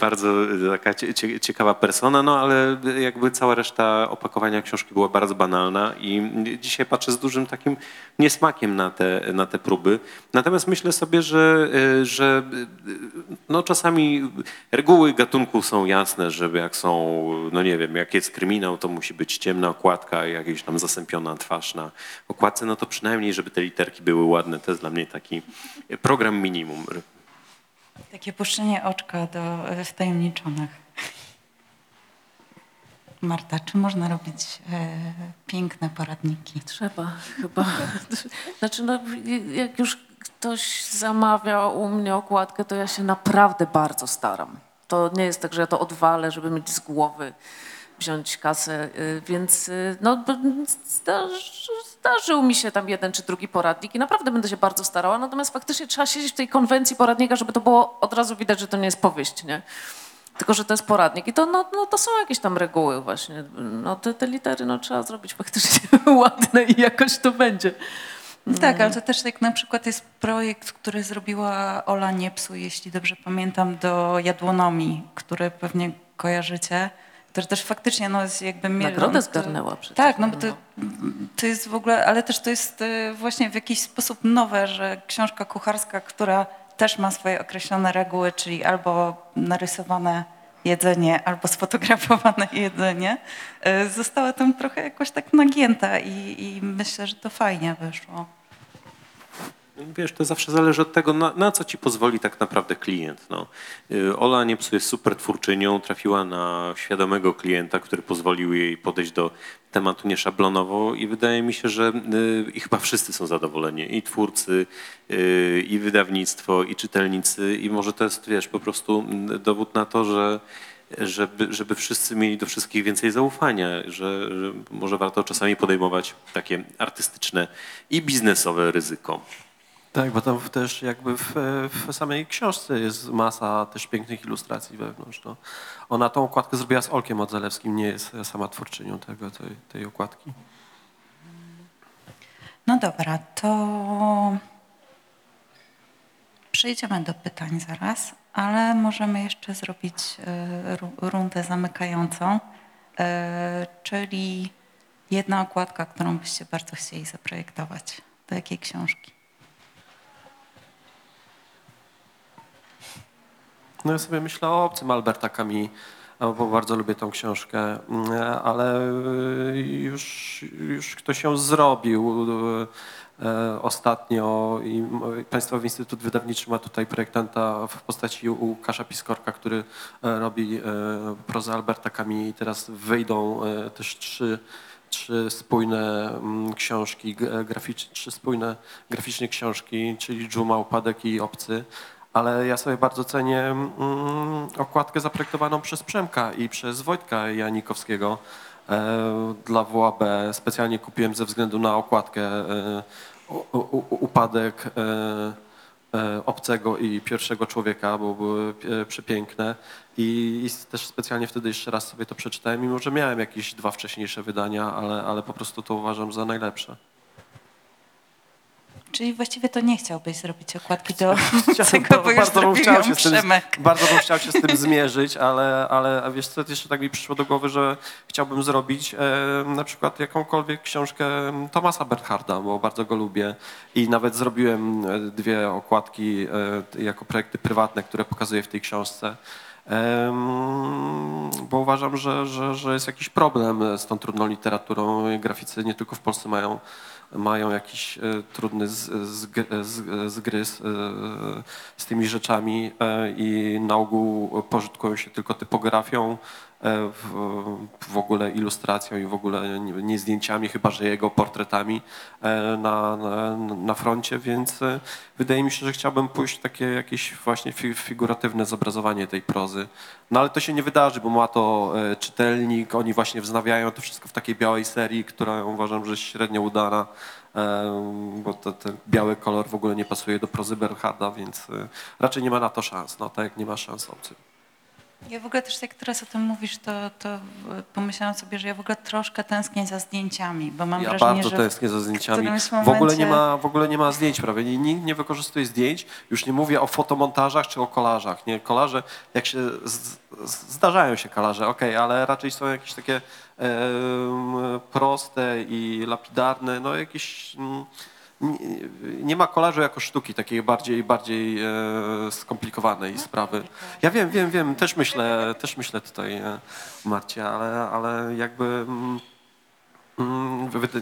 bardzo taka cie, cie, ciekawa persona, no ale jakby cała reszta opakowania książki była bardzo banalna i dzisiaj patrzę z dużym takim niesmakiem na te, na te próby. Natomiast myślę sobie, że, y, że y, no czasami reguły gatunku są jasne, żeby jak są, no nie wiem, jak jest kryminał, to musi być ciemna okładka, jakaś tam zasępiona twarz na okładce, no to przynajmniej, żeby te literki były ładne. To jest dla mnie taki program minimum. Takie puszczenie oczka do e, wtajemniczonych. Marta, czy można robić e, piękne poradniki? Trzeba chyba. Znaczy, no, jak już ktoś zamawia u mnie okładkę, to ja się naprawdę bardzo staram. To nie jest tak, że ja to odwalę, żeby mieć z głowy wziąć kasę, y, więc y, no, zdarzy, zdarzył mi się tam jeden czy drugi poradnik i naprawdę będę się bardzo starała, natomiast faktycznie trzeba siedzieć w tej konwencji poradnika, żeby to było od razu widać, że to nie jest powieść, nie? Tylko, że to jest poradnik i to, no, no, to są jakieś tam reguły właśnie. No, te, te litery no, trzeba zrobić faktycznie ładne i jakoś to będzie. Tak, ale to też jak na przykład jest projekt, który zrobiła Ola Niepsu, jeśli dobrze pamiętam, do jadłonomii, który pewnie kojarzycie, który też faktycznie no, jest jakby... Nagrodę zgarnęła przecież. Tak, no bo to, to jest w ogóle, ale też to jest e, właśnie w jakiś sposób nowe, że książka kucharska, która też ma swoje określone reguły, czyli albo narysowane jedzenie, albo sfotografowane jedzenie, e, została tam trochę jakoś tak nagięta i, i myślę, że to fajnie wyszło. Wiesz, to zawsze zależy od tego, na, na co ci pozwoli tak naprawdę klient. No. Y, Ola Niepsu jest super twórczynią, trafiła na świadomego klienta, który pozwolił jej podejść do tematu nieszablonowo i wydaje mi się, że y, i chyba wszyscy są zadowoleni, i twórcy, y, i wydawnictwo, i czytelnicy i może to jest, wiesz, po prostu mm, dowód na to, że żeby, żeby wszyscy mieli do wszystkich więcej zaufania, że, że może warto czasami podejmować takie artystyczne i biznesowe ryzyko. Tak, bo tam też jakby w, w samej książce jest masa też pięknych ilustracji wewnątrz. No. Ona tą okładkę zrobiła z Olkiem Odzelewskim, nie jest sama twórczynią tego, tej, tej okładki. No dobra, to przejdziemy do pytań zaraz, ale możemy jeszcze zrobić e, ru- rundę zamykającą, e, czyli jedna okładka, którą byście bardzo chcieli zaprojektować. Do jakiej książki? No ja sobie myślę o obcym Alberta Camus, bo bardzo lubię tą książkę, mm, ale y, już, już ktoś ją zrobił e, ostatnio i Państwowy Instytut Wydawniczy ma tutaj projektanta w postaci Łukasza Piskorka, który robi prozę Alberta Camus i teraz wyjdą też trzy trzy spójne mm, książki, g- graficz, trzy spójne graficznie książki, czyli Dżuma, Upadek i Obcy. Ale ja sobie bardzo cenię mm, okładkę zaprojektowaną przez Przemka i przez Wojtka Janikowskiego e, dla WAB. Specjalnie kupiłem ze względu na okładkę e, upadek e, obcego i pierwszego człowieka, bo były przepiękne. I, I też specjalnie wtedy jeszcze raz sobie to przeczytałem, mimo że miałem jakieś dwa wcześniejsze wydania, ale, ale po prostu to uważam za najlepsze. Czyli właściwie to nie chciałbyś zrobić okładki do tego, bo już bardzo bym chciał się z tym, bardzo bym chciał się z tym zmierzyć, ale, ale wiesz co, jeszcze tak mi przyszło do głowy, że chciałbym zrobić e, na przykład jakąkolwiek książkę Tomasa Bernharda, bo bardzo go lubię i nawet zrobiłem e, dwie okładki e, jako projekty prywatne, które pokazuję w tej książce. Bo uważam, że, że, że jest jakiś problem z tą trudną literaturą. Graficy nie tylko w Polsce mają mają jakiś e, trudny zgryz e, z tymi rzeczami e, i na ogół pożytkują się tylko typografią w, w ogóle ilustracją i w ogóle nie, zdjęciami, chyba że jego portretami e, na, na, na froncie, więc e, wydaje mi się, że chciałbym pójść w takie jakieś właśnie fi- figuratywne zobrazowanie tej prozy. No ale to się nie wydarzy, bo ma to e, czytelnik, oni właśnie wznawiają to wszystko w takiej białej serii, która uważam, że jest średnio udana, e, bo to, ten biały kolor w ogóle nie pasuje do prozy Bernharda, więc e, raczej nie ma na to szans, no tak jak nie ma szans obcy. Ja w ogóle też jak teraz o tym mówisz, to, to e, pomyślałam sobie, że ja w ogóle troszkę tęsknię za zdjęciami, bo mam Ja wrażenie, bardzo że tęsknię za zdjęciami. którymś W ogóle, nie momencie- ma, w ogóle nie ma zdjęć prawie. Nikt nie wykorzystuje zdjęć. Już nie mówię o fotomontażach czy o kolażach. Nie, kolarze, jak się z, zdarzają się kolarze, okej, ale raczej są jakieś takie em, proste i lapidarne, no jakieś... mm, nie, ma kolażu jako sztuki takiej bardziej, bardziej e, skomplikowanej sprawy. Ja wiem, wiem, wiem, też myślę, też myślę tutaj e, Marcie, ale, ale jakby mm,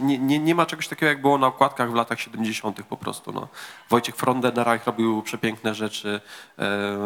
Nie, nie, nie ma czegoś takiego, jak było na okładkach w latach 70. po prostu. No. Wojciech Frondenreich robił przepiękne rzeczy. E,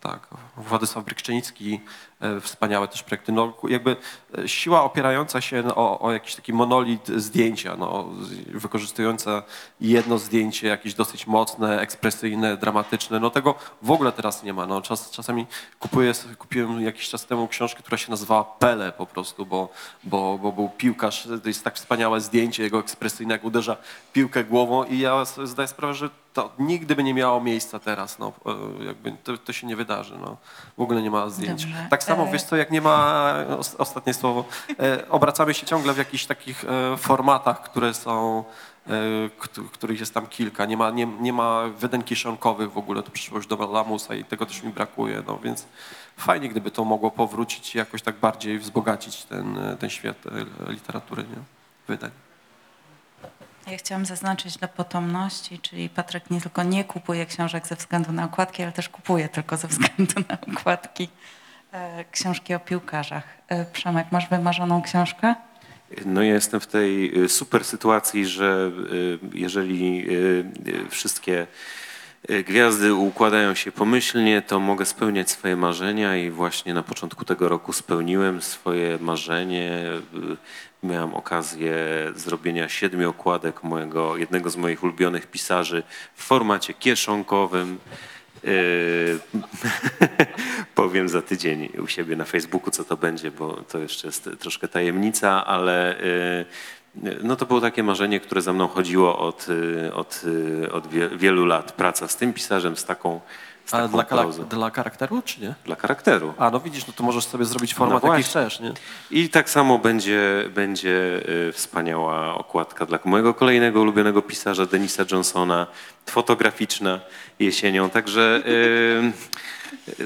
tak, Władysław Brykczenicki, e, wspaniałe też projekty. No, jakby e, siła opierająca się o, o jakiś taki monolit zdjęcia, no, wykorzystująca jedno zdjęcie, jakieś dosyć mocne, ekspresyjne, dramatyczne. No tego w ogóle teraz nie ma. No, czas, czasami kupuję, kupiłem jakiś czas temu książkę, która się nazywała Pele po prostu, bo, bo, bo był piłkarz, to jest tak wspaniałe zdjęcie jego ekspresyjne, jak uderza piłkę głową i ja sobie zdaję sprawę, że to nigdy by nie miało miejsca teraz, no, e, jakby to, to się nie wydarzy, no. W ogóle nie ma zdjęć. Dobrze. Tak samo, E, wiesz co, jak nie ma, os- ostatnie słowo, e, obracamy się ciągle w jakichś takich formatach, które są, kt- których jest tam kilka. Nie ma, nie, nie ma wydań kieszonkowych w ogóle, to przyszło już do Lamusa i tego też mi brakuje, no więc fajnie, gdyby to mogło powrócić i jakoś tak bardziej wzbogacić ten, ten świat e, literatury, nie? Wydań. Ja chciałam zaznaczyć dla potomności, czyli Patryk nie tylko nie kupuje książek ze względu na okładki, ale też kupuje tylko ze względu na okładki e, książki o piłkarzach. E, Przemek, masz wymarzoną książkę? No ja jestem w tej super sytuacji, że jeżeli wszystkie gwiazdy układają się pomyślnie, to mogę spełniać swoje marzenia i właśnie na początku tego roku spełniłem swoje marzenie. Y, Miałem okazję zrobienia siedmiu okładek mojego, jednego z moich ulubionych pisarzy w formacie kieszonkowym. Yy, Powiem za tydzień u siebie na Facebooku, co to będzie, bo to jeszcze jest troszkę tajemnica, ale no to było takie marzenie, które za mną chodziło od, yy, od, yy, od wie- wielu lat. Praca z tym pisarzem, z taką, taką dla, prozą. dla charakteru, czy nie? Dla charakteru. A, no widzisz, no to możesz sobie zrobić format, No jaki chcesz, nie? I tak samo będzie, będzie y, wspaniała okładka dla mojego kolejnego ulubionego pisarza Denisa Johnsona, fotograficzna jesienią. Także y,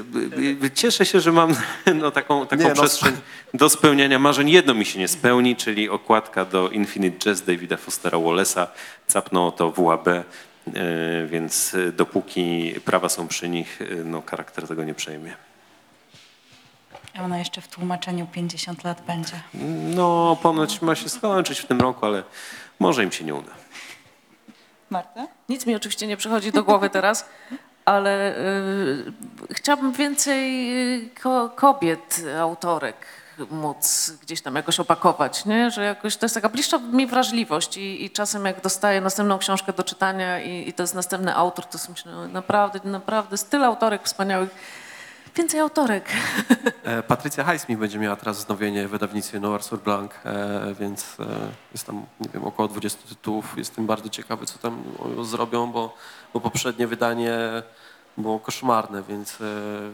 y, cieszę się, że mam no, taką, taką Nie, no, przestrzeń do spełniania marzeń. Jedno mi się nie spełni, czyli okładka do Infinite Jazz Davida Fostera Wallace'a. Capnął to WAB. Y, Więc y, dopóki prawa są przy nich, y, no, charakter tego nie przejmie. A Ona jeszcze w tłumaczeniu 50 lat będzie. No, ponoć ma się skończyć w tym roku, ale może im się nie uda. Marta? Nic mi oczywiście nie przychodzi do głowy teraz, ale y, chciałabym więcej ko, kobiet, autorek móc gdzieś tam jakoś opakować, nie? że jakoś to jest taka bliższa mi wrażliwość i, i czasem jak dostaję następną książkę do czytania i, i to jest następny autor, to sobie myślę, no, naprawdę, naprawdę, z tyle autorek wspaniałych, więcej autorek. E, Patrycja Highsmith będzie miała teraz wznowienie w wydawnictwie Noir sur Blanc, e, więc e, jest tam, nie wiem, około 20 tytułów. Jestem bardzo ciekawy, co tam zrobią, bo, bo poprzednie wydanie było koszmarne, więc,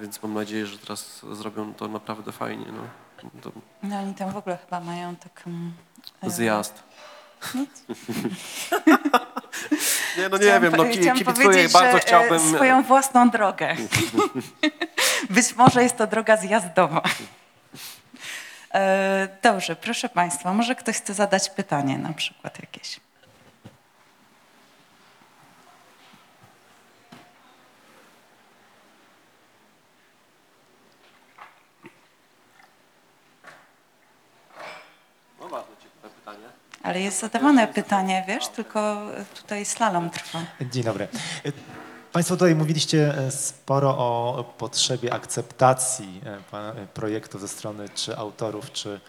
więc mam nadzieję, że teraz zrobią to naprawdę fajnie. No. To No oni tam w ogóle chyba mają taką... e, zjazd. Nic. Nie, no nie Chciałam wiem, no ki- kibicuję, bardzo e, chciałbym... Swoją własną drogę. Być może jest to droga zjazdowa. E, Dobrze, proszę Państwa, może ktoś chce zadać pytanie na przykład jakieś. No bardzo ciekawe pytanie. Ale jest zadawane pytanie, wiesz, tylko tutaj slalom trwa. Dzień dobry. Państwo tutaj mówiliście e, sporo o potrzebie akceptacji e, e, projektu ze strony czy autorów, czy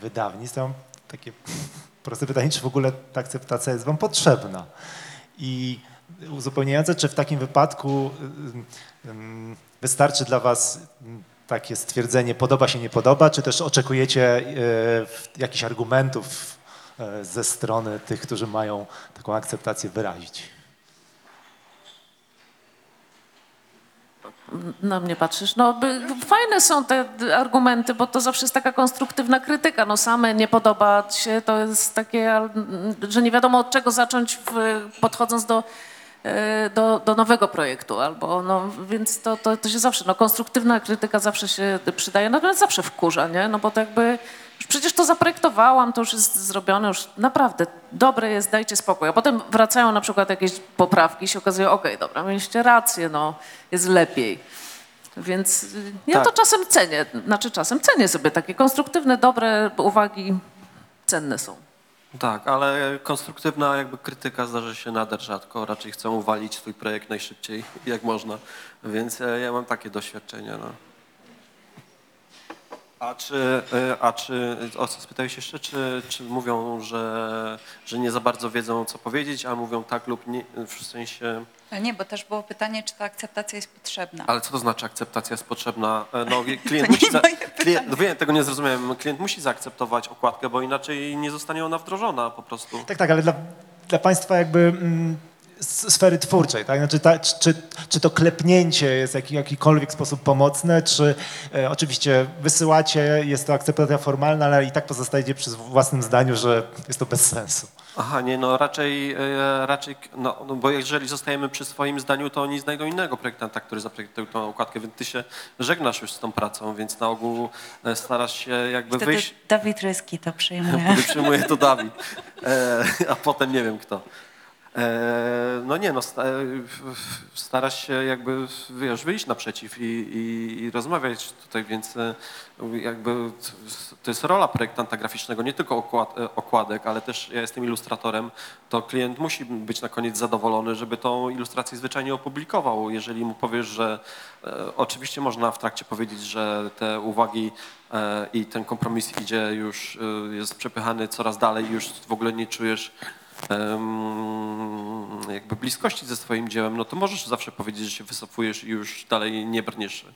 wydawnictw. Ja mam takie proste pytanie, czy w ogóle ta akceptacja jest Wam potrzebna? I uzupełniające, czy w takim wypadku wystarczy dla Was takie stwierdzenie podoba się, nie podoba, czy też oczekujecie jakichś argumentów ze strony tych, którzy mają taką akceptację wyrazić? Na mnie patrzysz. No, fajne są te argumenty, bo to zawsze jest taka konstruktywna krytyka. No, same nie podoba się, to jest takie, że nie wiadomo od czego zacząć, w, podchodząc do, e, do, do nowego projektu. Albo, no, więc to, to, to się zawsze, no, konstruktywna krytyka zawsze się przydaje, natomiast zawsze wkurza, nie? No bo to jakby, przecież to zaprojektowałam, to już jest zrobione, już naprawdę dobre jest, dajcie spokój. A potem wracają na przykład jakieś poprawki i się okazuje, okej, dobra, mieliście rację, no, jest lepiej. Więc ja Tak. to czasem cenię, znaczy czasem cenię sobie takie konstruktywne, dobre uwagi, cenne są. Tak, ale konstruktywna jakby krytyka zdarza się nader rzadko. Raczej chcą uwalić swój projekt najszybciej, jak można. Więc e, ja mam takie doświadczenia. No. A czy, e, a czy o co spytałeś jeszcze, czy, czy mówią, że, że nie za bardzo wiedzą, co powiedzieć, a mówią tak lub nie, w sensie... Ale nie, bo też było pytanie, czy ta akceptacja jest potrzebna. Ale co to znaczy akceptacja jest potrzebna? E, No, klient To nie musi za, moje klient, no wiem, tego nie zrozumiałem. Klient musi zaakceptować okładkę, bo inaczej nie zostanie ona wdrożona po prostu. Tak, tak, ale dla, dla Państwa jakby mm, sfery twórczej, tak? Znaczy, ta, czy, czy to klepnięcie jest w jaki, jakikolwiek sposób pomocne, czy e, oczywiście wysyłacie, jest to akceptacja formalna, ale i tak pozostajecie przy własnym zdaniu, że jest to bez sensu. Aha, nie, no raczej, e, raczej no, no bo jeżeli zostajemy przy swoim zdaniu, to oni znajdą innego projektanta, który zaprojektował tą okładkę, więc ty się żegnasz już z tą pracą, więc na ogół e, starasz się jakby Wtedy wyjść, Dawid Ryski to przyjmuje. przyjmuje to Dawid, e, a potem nie wiem kto. E, no nie, no sta, starasz się jakby, wiesz, wyjść naprzeciw i, i, i rozmawiać tutaj, więc e, jakby to jest rola projektanta graficznego, nie tylko okład, e, okładek, ale też ja jestem ilustratorem, to klient musi być na koniec zadowolony, żeby tą ilustrację zwyczajnie opublikował. Jeżeli mu powiesz, że e, oczywiście można w trakcie powiedzieć, że te uwagi e, i ten kompromis idzie już, e, jest przepychany coraz dalej już w ogóle nie czujesz jakby bliskości ze swoim dziełem, no to możesz zawsze powiedzieć, że się wycofujesz i już dalej nie brniesz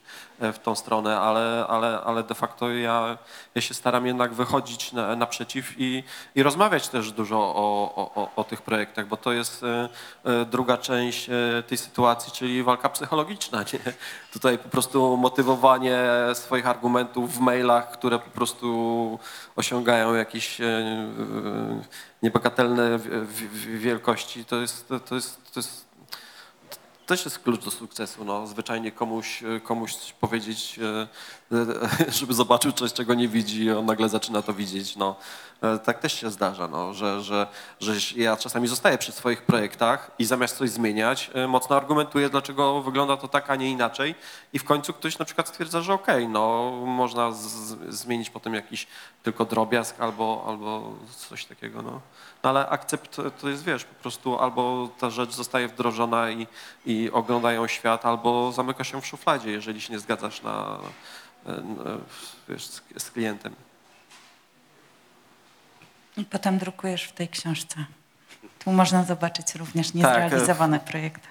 e, w tą stronę, ale, ale, ale de facto ja, ja się staram jednak wychodzić na, naprzeciw i, i rozmawiać też dużo o, o, o, tych projektach, bo to jest e, e, druga część tej sytuacji, czyli walka psychologiczna. Nie? Tutaj po prostu motywowanie swoich argumentów w mailach, które po prostu osiągają jakieś e, e, niebagatelne wielkości, to jest, to jest, to jest też jest klucz do sukcesu. No. Zwyczajnie komuś, komuś coś powiedzieć, e, żeby zobaczył coś, czego nie widzi on nagle zaczyna to widzieć. No. E, Tak też się zdarza, no, że, że, że ja czasami zostaję przy swoich projektach i zamiast coś zmieniać, e, mocno argumentuję, dlaczego wygląda to tak, a nie inaczej i w końcu ktoś na przykład stwierdza, że okej, no można zmienić potem jakiś tylko drobiazg albo, albo coś takiego. No. No ale akcept to jest, wiesz, po prostu albo ta rzecz zostaje wdrożona i, i oglądają świat, albo zamyka się w szufladzie, jeżeli się nie zgadzasz na, e, na, wiesz, z, klientem. I potem drukujesz w tej książce. Tu można zobaczyć również Tak, niezrealizowane projekty.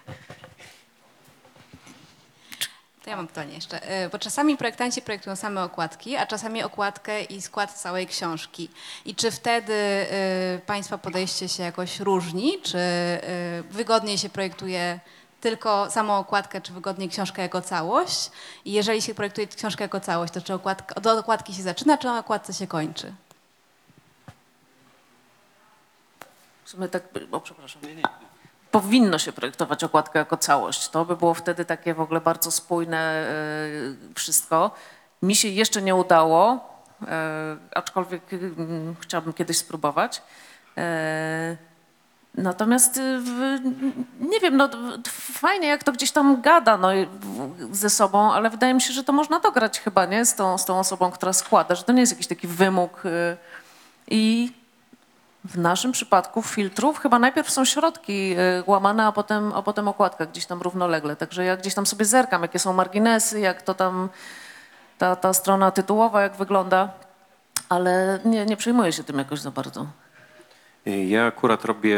To ja mam pytanie jeszcze, E, bo czasami projektanci projektują same okładki, a czasami okładkę i skład całej książki. I czy wtedy e, Państwa podejście się jakoś różni? Czy e, wygodniej się projektuje tylko samą okładkę, czy wygodniej książkę jako całość? I jeżeli się projektuje książkę jako całość, to czy okładka, od okładki się zaczyna, czy na okładce się kończy? W sumie tak, o przepraszam. Powinno się projektować okładkę jako całość. To by było wtedy takie w ogóle bardzo spójne e, wszystko. Mi się jeszcze nie udało, e, aczkolwiek mm, chciałabym kiedyś spróbować. Natomiast y, nie wiem, no fajnie jak to gdzieś tam gada no, ze sobą, ale wydaje mi się, że to można dograć chyba, nie? Z tą, z tą osobą, która składa, że to nie jest jakiś taki wymóg. y, I W naszym przypadku filtrów chyba najpierw są środki y, łamane, a potem, a potem okładka gdzieś tam równolegle. Także ja gdzieś tam sobie zerkam, jakie są marginesy, jak to tam ta, ta strona tytułowa, jak wygląda, ale nie, nie przejmuję się tym jakoś za bardzo. Ja akurat robię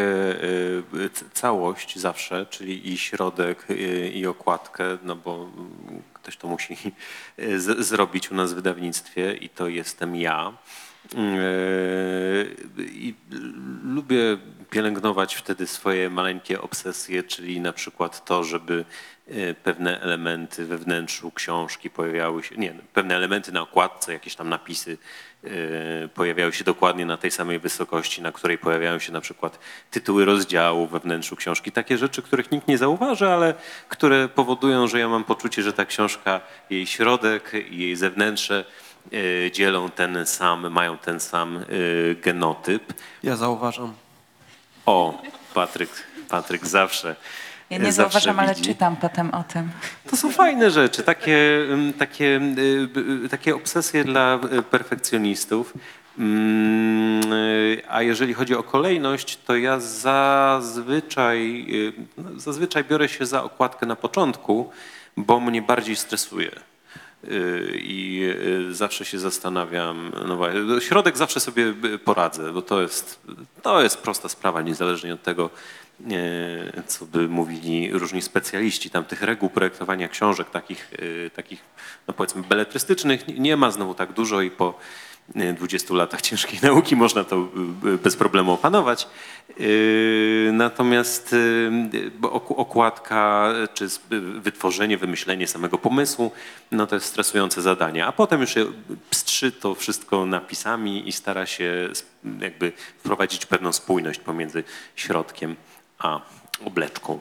y, całość zawsze, czyli i środek, y, i okładkę, no bo ktoś to musi y, zrobić u nas w wydawnictwie i to jestem ja. Y, I lubię pielęgnować wtedy swoje maleńkie obsesje, czyli na przykład to, żeby y, pewne elementy we wnętrzu książki pojawiały się, nie, pewne elementy na okładce, jakieś tam napisy y, pojawiały się dokładnie na tej samej wysokości, na której pojawiają się na przykład tytuły rozdziałów we wnętrzu książki. Takie rzeczy, których nikt nie zauważy, ale które powodują, że ja mam poczucie, że ta książka, jej środek i jej zewnętrze y, dzielą ten sam, mają ten sam y, genotyp. Ja zauważam. O, Patryk, Patryk zawsze. Ja nie zauważam, ale widzi. czytam potem o tym. To są fajne rzeczy, takie, ym, takie, y, y, takie obsesje dla y, perfekcjonistów. Mm, A jeżeli chodzi o kolejność, to ja zazwyczaj, no, zazwyczaj biorę się za okładkę na początku, bo mnie bardziej stresuje. Y, I y, zawsze się zastanawiam, no właśnie, środek zawsze sobie y, poradzę, bo to jest, to jest prosta sprawa, niezależnie od tego, e, co by mówili różni specjaliści. Tam tych reguł projektowania książek, takich, e, takich no powiedzmy beletrystycznych, nie- ma znowu tak dużo i po 20 latach ciężkiej nauki można to e, bez problemu opanować. E, Natomiast okładka czy wytworzenie, wymyślenie samego pomysłu, no to jest stresujące zadanie. A potem już pstrzy to wszystko napisami i stara się jakby wprowadzić pewną spójność pomiędzy środkiem a obleczką.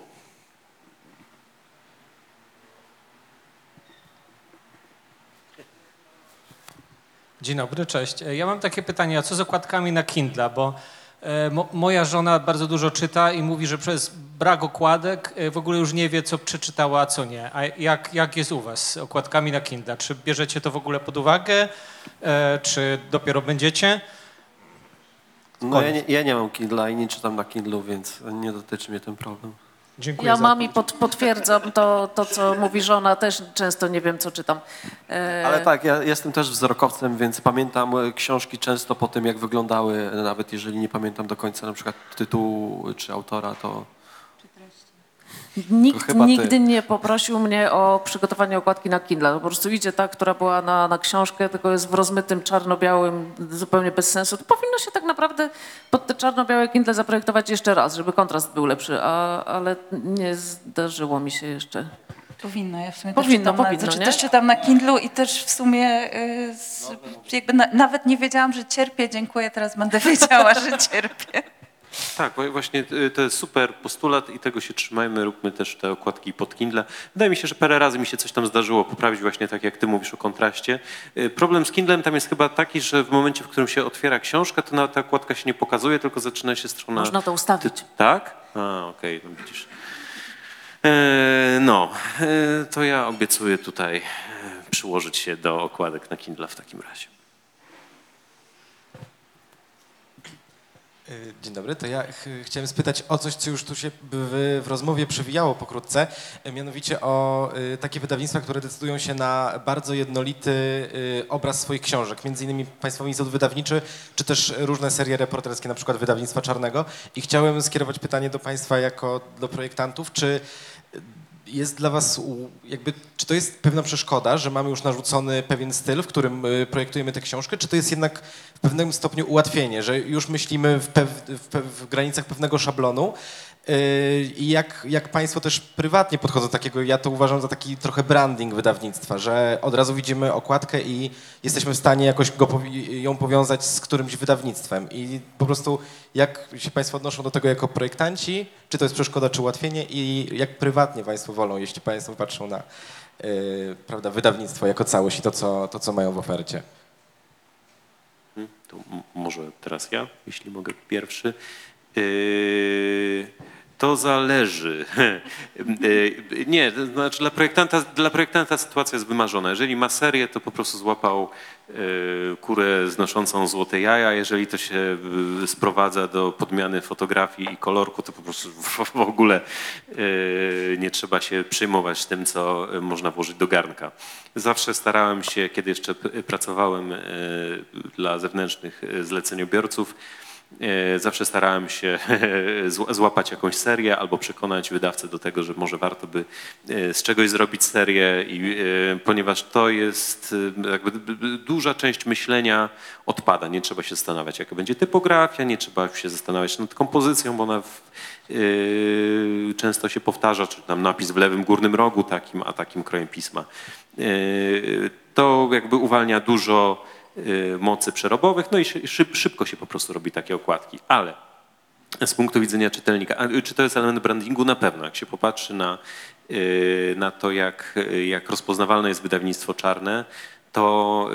Dzień dobry, cześć. E, Ja mam takie pytanie, a co z okładkami na Kindle? Bo e, mo, moja żona bardzo dużo czyta i mówi, że przez brak okładek e, w ogóle już nie wie, co przeczytała, a co nie. A jak, jak jest u was z okładkami na Kindle? Czy bierzecie to w ogóle pod uwagę, e, czy dopiero będziecie? No ja nie, ja nie mam Kindle i nie czytam na Kindlu, więc nie dotyczy mnie ten problem. Dziękuję Ja mam i pod, potwierdzam to, to, co mówi żona, też często nie wiem, co czytam. E, Ale tak, ja jestem też wzrokowcem, więc pamiętam e, książki często po tym, jak wyglądały, nawet jeżeli nie pamiętam do końca na przykład tytułu czy autora, to Nikt chyba ty. nigdy nie poprosił mnie o przygotowanie okładki na Kindle. Po prostu idzie ta, która była na, na książkę, tylko jest w rozmytym czarno-białym, zupełnie bez sensu. To powinno się tak naprawdę pod te czarno-białe Kindle zaprojektować jeszcze raz, żeby kontrast był lepszy, a, ale nie zdarzyło mi się jeszcze. Powinno, ja w sumie Powinno, też czytam, powinno, na, znaczy, nie? też czytam na Kindlu i też w sumie y, z, jakby na, nawet nie wiedziałam, że cierpię, dziękuję, teraz będę wiedziała, że cierpię. Tak, właśnie y, to jest super postulat i tego się trzymajmy, róbmy też te okładki pod Kindle. Wydaje mi się, że parę razy mi się coś tam zdarzyło poprawić właśnie tak, jak ty mówisz o kontraście. Y, Problem z Kindlem tam jest chyba taki, że w momencie, w którym się otwiera książka, to na ta okładka się nie pokazuje, tylko zaczyna się strona... Można to ustawić. Tak? A, okej, no widzisz. E, no, e, to ja obiecuję tutaj e, przyłożyć się do okładek na Kindle w takim razie. Dzień dobry, to ja ch- chciałem spytać o coś, co już tu się w, w rozmowie przewijało pokrótce, y, mianowicie o y, takie wydawnictwa, które decydują się na bardzo jednolity y, obraz swoich książek, między innymi Państwowy Instytut Wydawniczy, czy też różne serie reporterskie, na przykład Wydawnictwa Czarnego. I chciałem skierować pytanie do Państwa jako do projektantów, czy jest dla was jakby, czy to jest pewna przeszkoda, że mamy już narzucony pewien styl, w którym y, projektujemy tę książkę, czy to jest jednak w pewnym stopniu ułatwienie, że już myślimy w, pew, w, pe- w granicach pewnego szablonu i jak, jak państwo też prywatnie podchodzą do takiego, ja to uważam za taki trochę branding wydawnictwa, że od razu widzimy okładkę i jesteśmy w stanie jakoś go, ją powiązać z którymś wydawnictwem i po prostu jak się państwo odnoszą do tego jako projektanci, czy to jest przeszkoda, czy ułatwienie i jak prywatnie państwo wolą, jeśli państwo patrzą na y, prawda, wydawnictwo jako całość i to co, to, co mają w ofercie. Hmm, To może teraz ja, jeśli mogę pierwszy. Yy, To zależy. E, Nie, to znaczy dla projektanta, dla projektanta sytuacja jest wymarzona. Jeżeli ma serię, to po prostu złapał e, kurę znoszącą złote jaja. Jeżeli to się e, sprowadza do podmiany fotografii i kolorku, to po prostu w- ogóle nie trzeba się przejmować tym, co można włożyć do garnka. Zawsze starałem się, kiedy jeszcze pracowałem dla zewnętrznych zleceniobiorców, Zawsze starałem się zł- złapać jakąś serię albo przekonać wydawcę do tego, że może warto by e, z czegoś zrobić serię, i, e, ponieważ to jest e, duża część myślenia odpada. Nie trzeba się zastanawiać, jaka będzie typografia, nie trzeba się zastanawiać nad kompozycją, bo ona w, e, często się powtarza, czy tam napis w lewym górnym rogu takim, a takim krojem pisma. E, To jakby uwalnia dużo mocy przerobowych, no i szy- szyb, szybko się po prostu robi takie okładki. Ale z punktu widzenia czytelnika, czy to jest element brandingu? Na pewno. Jak się popatrzy na, y, na to, jak, jak rozpoznawalne jest wydawnictwo czarne, to,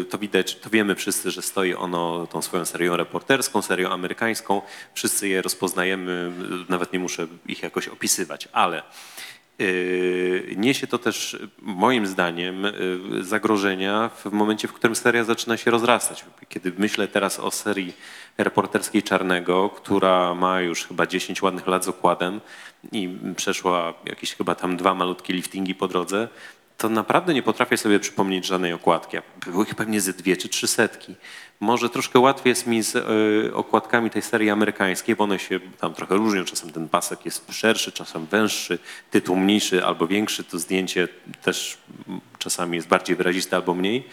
y, to widać, to wiemy wszyscy, że stoi ono tą swoją serią reporterską, serią amerykańską. Wszyscy je rozpoznajemy, nawet nie muszę ich jakoś opisywać, ale Niesie to też moim zdaniem yy, zagrożenia w momencie, w którym seria zaczyna się rozrastać. Kiedy myślę teraz o serii reporterskiej Czarnego, która ma już chyba 10 ładnych lat z okładem i przeszła jakieś chyba tam dwa malutkie liftingi po drodze, to naprawdę nie potrafię sobie przypomnieć żadnej okładki. A Były ich pewnie ze dwie czy trzy setki. Może troszkę łatwiej jest mi z y, okładkami tej serii amerykańskiej, bo one się tam trochę różnią. Czasem ten pasek jest szerszy, czasem węższy, tytuł mniejszy albo większy. To zdjęcie też czasami jest bardziej wyraziste albo mniej.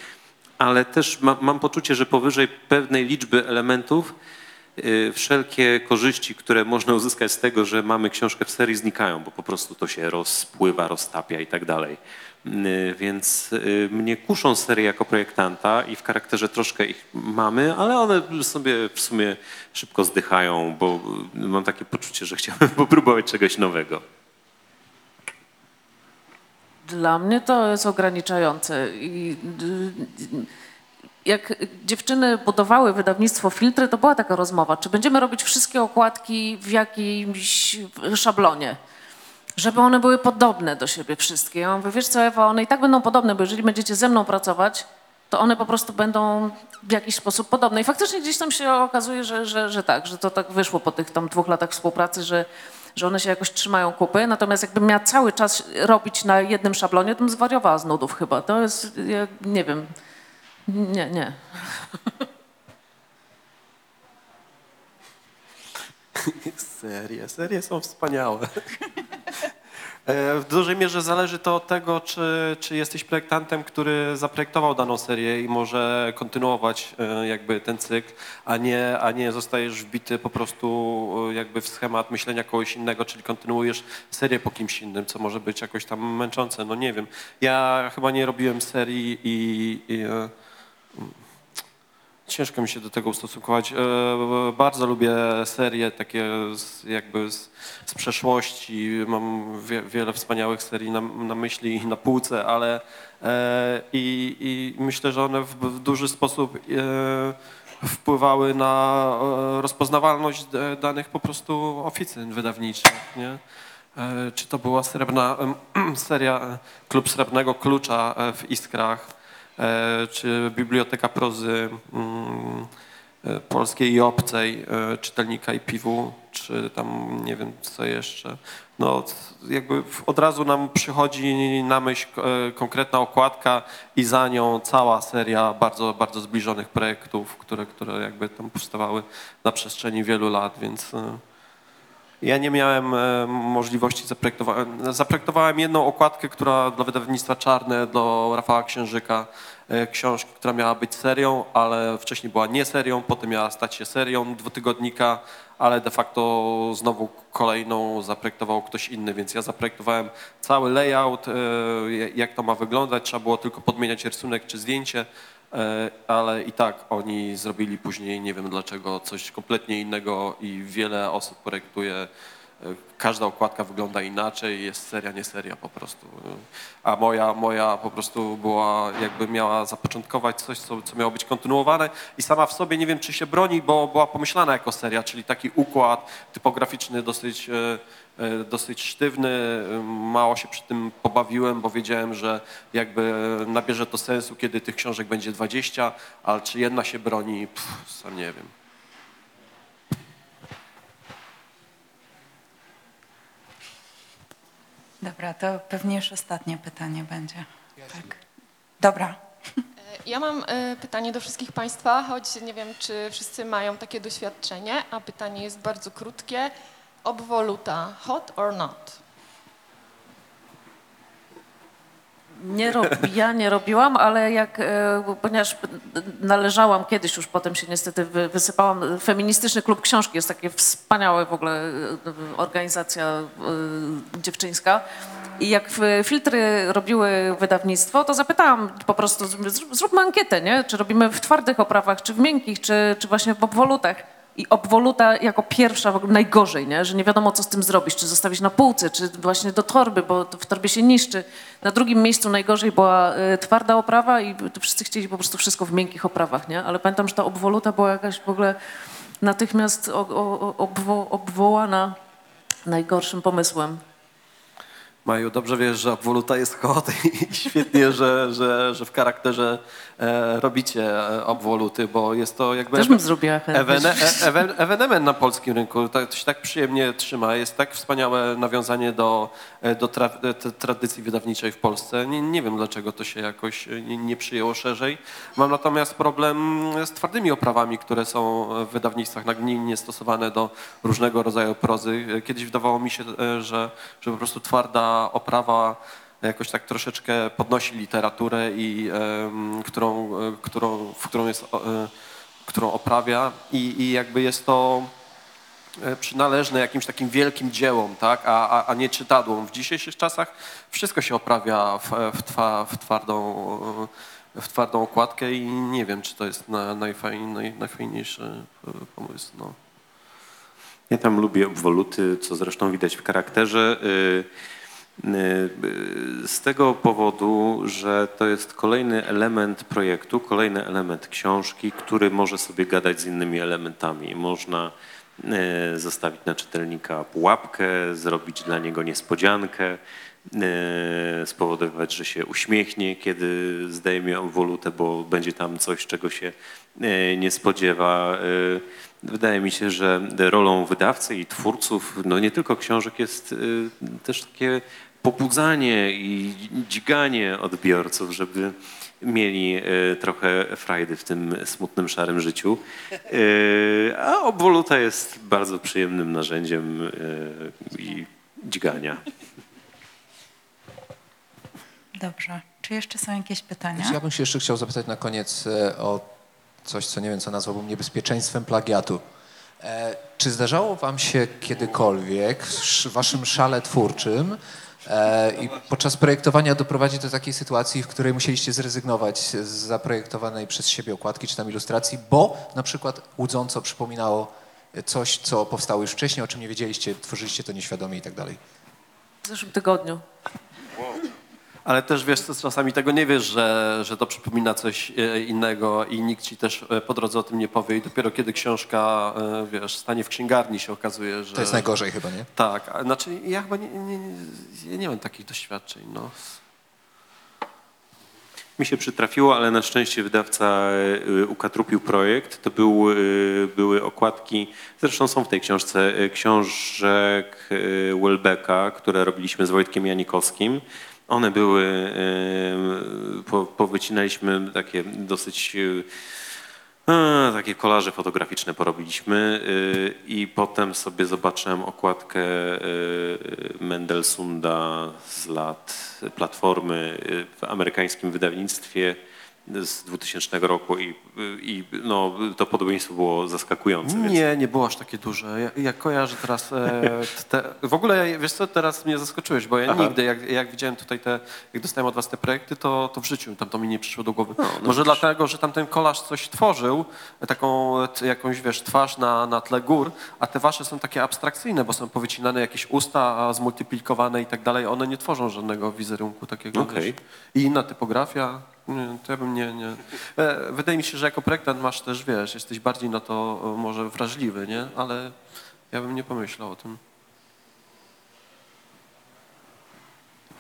Ale też ma, mam poczucie, że powyżej pewnej liczby elementów wszelkie korzyści, które można uzyskać z tego, że mamy książkę w serii znikają, bo po prostu to się rozpływa, roztapia i tak dalej. Y, Więc y, mnie kuszą serie jako projektanta i w charakterze troszkę ich mamy, ale one sobie w sumie szybko zdychają, bo y, mam takie poczucie, że chciałbym popróbować czegoś nowego. Dla mnie to jest ograniczające. I, y, jak dziewczyny budowały wydawnictwo Filtry, to była taka rozmowa, czy będziemy robić wszystkie okładki w jakimś szablonie, żeby one były podobne do siebie wszystkie. Ja mówię, wiesz co Ewa, one i tak będą podobne, bo jeżeli będziecie ze mną pracować, to one po prostu będą w jakiś sposób podobne. I faktycznie gdzieś tam się okazuje, że, że, że tak, że to tak wyszło po tych tam dwóch latach współpracy, że, że one się jakoś trzymają kupy. Natomiast jakbym miała cały czas robić na jednym szablonie, to bym zwariowała z nudów chyba. To jest, ja nie wiem, nie, nie. Serie, serie są wspaniałe. E, W dużej mierze zależy to od tego, czy, czy jesteś projektantem, który zaprojektował daną serię i może kontynuować e, jakby ten cykl, a nie, a nie zostajesz wbity po prostu e, jakby w schemat myślenia kogoś innego, czyli kontynuujesz serię po kimś innym, co może być jakoś tam męczące. No nie wiem. Ja chyba nie robiłem serii i, i Ciężko mi się do tego ustosunkować. E, Bardzo lubię serie takie z, jakby z, z przeszłości. Mam wie, wiele wspaniałych serii na, na myśli i na półce, ale e, i, i myślę, że one w, w duży sposób e, wpływały na e, rozpoznawalność danych po prostu oficyn wydawniczych. Nie? E, Czy to była srebrna seria Klub Srebrnego Klucza e, w Iskrach, czy Biblioteka Prozy mm, e, Polskiej i Obcej, e, Czytelnika i Piwu, czy tam nie wiem co jeszcze. No jakby od razu nam przychodzi na myśl e, konkretna okładka i za nią cała seria bardzo, bardzo zbliżonych projektów, które, które jakby tam powstawały na przestrzeni wielu lat, więc e, ja nie miałem e, możliwości zaprojektowania. Zaprojektowałem jedną okładkę, która dla wydawnictwa Czarne, do Rafała Księżyka, e, książki, która miała być serią, ale wcześniej była nie serią, potem miała stać się serią dwutygodnika, ale de facto znowu kolejną zaprojektował ktoś inny, więc ja zaprojektowałem cały layout, e, jak to ma wyglądać, trzeba było tylko podmieniać rysunek czy zdjęcie, ale i tak oni zrobili później, nie wiem dlaczego, coś kompletnie innego i wiele osób projektuje każda okładka wygląda inaczej, jest seria, nie seria po prostu. A moja, moja po prostu była, jakby miała zapoczątkować coś, co, co miało być kontynuowane i sama w sobie nie wiem, czy się broni, bo była pomyślana jako seria, czyli taki układ typograficzny dosyć, e, e, dosyć sztywny. Mało się przy tym pobawiłem, bo wiedziałem, że jakby nabierze to sensu, kiedy tych książek będzie 20, ale czy jedna się broni, Pff, sam nie wiem. Dobra, to pewnie już ostatnie pytanie będzie. Tak. Dobra. Ja mam e, pytanie do wszystkich Państwa, choć nie wiem, czy wszyscy mają takie doświadczenie, a pytanie jest bardzo krótkie. Obwoluta, hot or not? Nie rob, ja nie robiłam, ale jak, e, ponieważ należałam kiedyś już, potem się niestety wy, wysypałam, Feministyczny Klub Książki jest takie wspaniałe w ogóle e, organizacja e, dziewczyńska. I jak filtry robiły wydawnictwo, to zapytałam po prostu, zrób- zróbmy ankietę, nie? czy robimy w twardych oprawach, czy w miękkich, czy, czy właśnie w obwolutach. I obwoluta jako pierwsza w ogóle najgorzej, nie? że nie wiadomo co z tym zrobić, czy zostawić na półce, czy właśnie do torby, bo w torbie się niszczy. Na drugim miejscu najgorzej była y, twarda oprawa i wszyscy chcieli po prostu wszystko w miękkich oprawach, nie? Ale pamiętam, że ta obwoluta była jakaś w ogóle natychmiast obwo, obwołana najgorszym pomysłem. Maju, dobrze wiesz, że Obwoluta jest hot i świetnie, że, że, że w charakterze e, robicie e, Obwoluty, bo jest to jakby... Też bym zrobiła. Ewene, e, ewen, ewenement na polskim rynku. To, to się tak przyjemnie trzyma. Jest tak wspaniałe nawiązanie do, e, do tra, e, tradycji wydawniczej w Polsce. Nie, nie wiem, dlaczego to się jakoś e, nie, nie przyjęło szerzej. Mam natomiast problem z twardymi oprawami, które są w wydawnictwach nagminnie stosowane do różnego rodzaju prozy. E, Kiedyś wydawało mi się, e, że, że po prostu twarda oprawa jakoś tak troszeczkę podnosi literaturę, i, którą, e, którą, w którą jest... e, którą oprawia i, i jakby jest to e, przynależne jakimś takim wielkim dziełom, tak? a, a, a nie czytadłom. W dzisiejszych czasach wszystko się oprawia w, w, twa, w, twardą, w twardą okładkę i nie wiem, czy to jest na, naj, najfajniejszy pomysł. No. Ja tam lubię obwoluty, co zresztą widać w charakterze. y, y, y, Z tego powodu, że to jest kolejny element projektu, kolejny element książki, który może sobie gadać z innymi elementami. Można y, zostawić na czytelnika pułapkę, zrobić dla niego niespodziankę, y, spowodować, że się uśmiechnie, kiedy zdejmie obwolutę, bo będzie tam coś, czego się y, nie spodziewa. Y, Wydaje mi się, że rolą wydawcy i twórców, no nie tylko książek, jest y, też takie pobudzanie i dźganie odbiorców, żeby mieli y, trochę frajdy w tym smutnym, szarym życiu. Y, A obwoluta jest bardzo przyjemnym narzędziem y, i dźgania. Dobrze. Czy jeszcze są jakieś pytania? Ja bym się jeszcze chciał zapytać na koniec e, o coś, co nie wiem, co nazwałbym niebezpieczeństwem plagiatu. E, Czy zdarzało wam się kiedykolwiek w sz- waszym szale twórczym e, i podczas projektowania doprowadzić do takiej sytuacji, w której musieliście zrezygnować z zaprojektowanej przez siebie okładki czy tam ilustracji, bo na przykład łudząco przypominało coś, co powstało już wcześniej, o czym nie wiedzieliście, tworzyliście to nieświadomie i tak dalej? W zeszłym tygodniu. Ale też wiesz, co, czasami tego nie wiesz, że, że to przypomina coś e, innego i nikt ci też e, po drodze o tym nie powie i dopiero kiedy książka, e, wiesz, stanie w księgarni się okazuje, że... To jest najgorzej chyba, nie? Tak, a znaczy ja chyba nie, nie, nie, nie mam takich doświadczeń, no. Mi się przytrafiło, ale na szczęście wydawca ukatrupił projekt. To był, były okładki, zresztą są w tej książce, książek Welbecka, które robiliśmy z Wojtkiem Janikowskim. One były, y, po, powycinaliśmy takie dosyć y, a, takie kolaże fotograficzne porobiliśmy y, i potem sobie zobaczyłem okładkę Mendelsunda z lat Platformy w amerykańskim wydawnictwie z 2000 roku i, i no, to podobieństwo było zaskakujące. Więc... Nie, nie było aż takie duże. Ja, ja kojarzę teraz e, te, w ogóle, wiesz co, teraz mnie zaskoczyłeś, bo ja Aha. nigdy, jak, jak widziałem tutaj te, jak dostałem od was te projekty, to, to w życiu tam to mi nie przyszło do głowy. no Może widzisz. dlatego, że tam ten kolarz coś tworzył, taką jakąś, wiesz, twarz na, na tle gór, a te wasze są takie abstrakcyjne, bo są powycinane jakieś usta, zmultiplikowane i tak dalej. One nie tworzą żadnego wizerunku takiego. Wiesz. I inna typografia. Nie, to ja bym nie, nie. E, Wydaje mi się, że jako projektant masz też, wiesz, jesteś bardziej na to e, może wrażliwy, nie? Ale ja bym nie pomyślał o tym.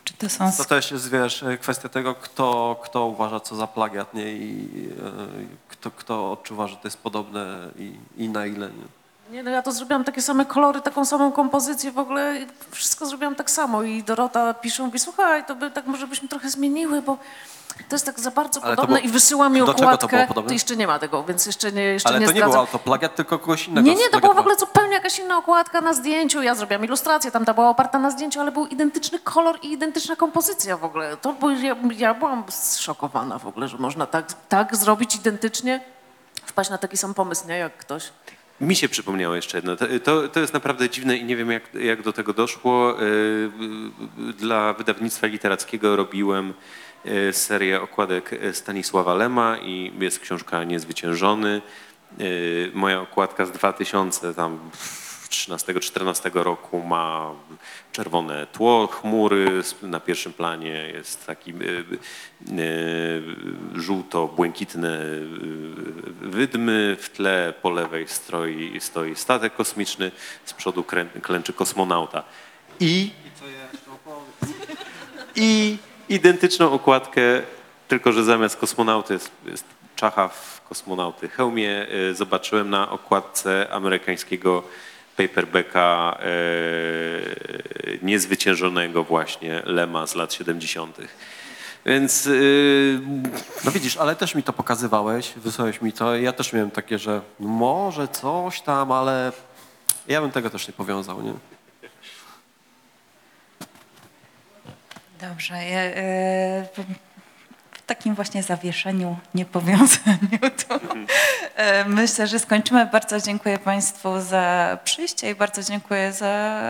Czy to są To też jest, wiesz, e, kwestia tego, kto, kto uważa co za plagiat, nie? I e, kto, kto odczuwa, że to jest podobne i, i na ile, nie? Nie, no ja to zrobiłam takie same kolory, taką samą kompozycję, w ogóle wszystko zrobiłam tak samo i Dorota pisze, mówi, słuchaj, to by tak może byśmy trochę zmieniły, bo to jest tak za bardzo Ale to podobne było- i wysyła mi do czego to okładkę. było podobne? jeszcze nie ma tego, więc jeszcze nie, jeszcze Ale nie to nie zdradzam. był autoplagiat, tylko kogoś innego. Nie, nie, to była w ogóle zupełnie jakaś inna okładka na zdjęciu. Ja zrobiłam ilustrację, tam ta była oparta na zdjęciu, ale był identyczny kolor i identyczna kompozycja w ogóle. To był, ja, ja byłam zszokowana w ogóle, że można tak, tak zrobić identycznie, wpaść na taki sam pomysł, nie, jak ktoś. Mi się przypomniało jeszcze jedno. To, to, to jest naprawdę dziwne i nie wiem, jak, jak do tego doszło. Yy, yy, Dla wydawnictwa literackiego robiłem serię okładek Stanisława Lema i jest książka Niezwyciężony. Yy, Moja okładka z 2000 tam 13-14 roku ma czerwone tło, chmury, na pierwszym planie jest taki żółto-błękitne wydmy, w tle po lewej stoi, stoi statek kosmiczny, z przodu klęczy kosmonauta. I, I identyczną okładkę, tylko że zamiast kosmonauty jest, jest czacha w kosmonauty hełmie, yy, zobaczyłem na okładce amerykańskiego paperbacka yy, niezwyciężonego właśnie Lema z lat 70. Więc yy, No widzisz, ale też mi to pokazywałeś, wysłałeś mi to ja też miałem takie, że może coś tam, ale ja bym tego też nie powiązał, nie? Dobrze. Ja, e, w- takim właśnie zawieszeniu, niepowiązaniu, to e, myślę, że skończymy. Bardzo dziękuję Państwu za przyjście i bardzo dziękuję za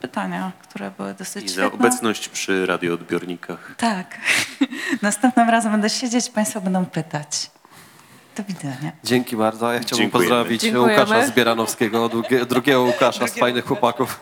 pytania, które były dosyć i za świetne. obecność przy radioodbiornikach. Tak. Następnym razem będę siedzieć, Państwo będą pytać. Do widzenia. Dzięki bardzo. Ja chciałbym Dziękujemy. pozdrowić Dziękujemy. Łukasza Zbieranowskiego, drugie, drugiego Łukasza z fajnych chłopaków.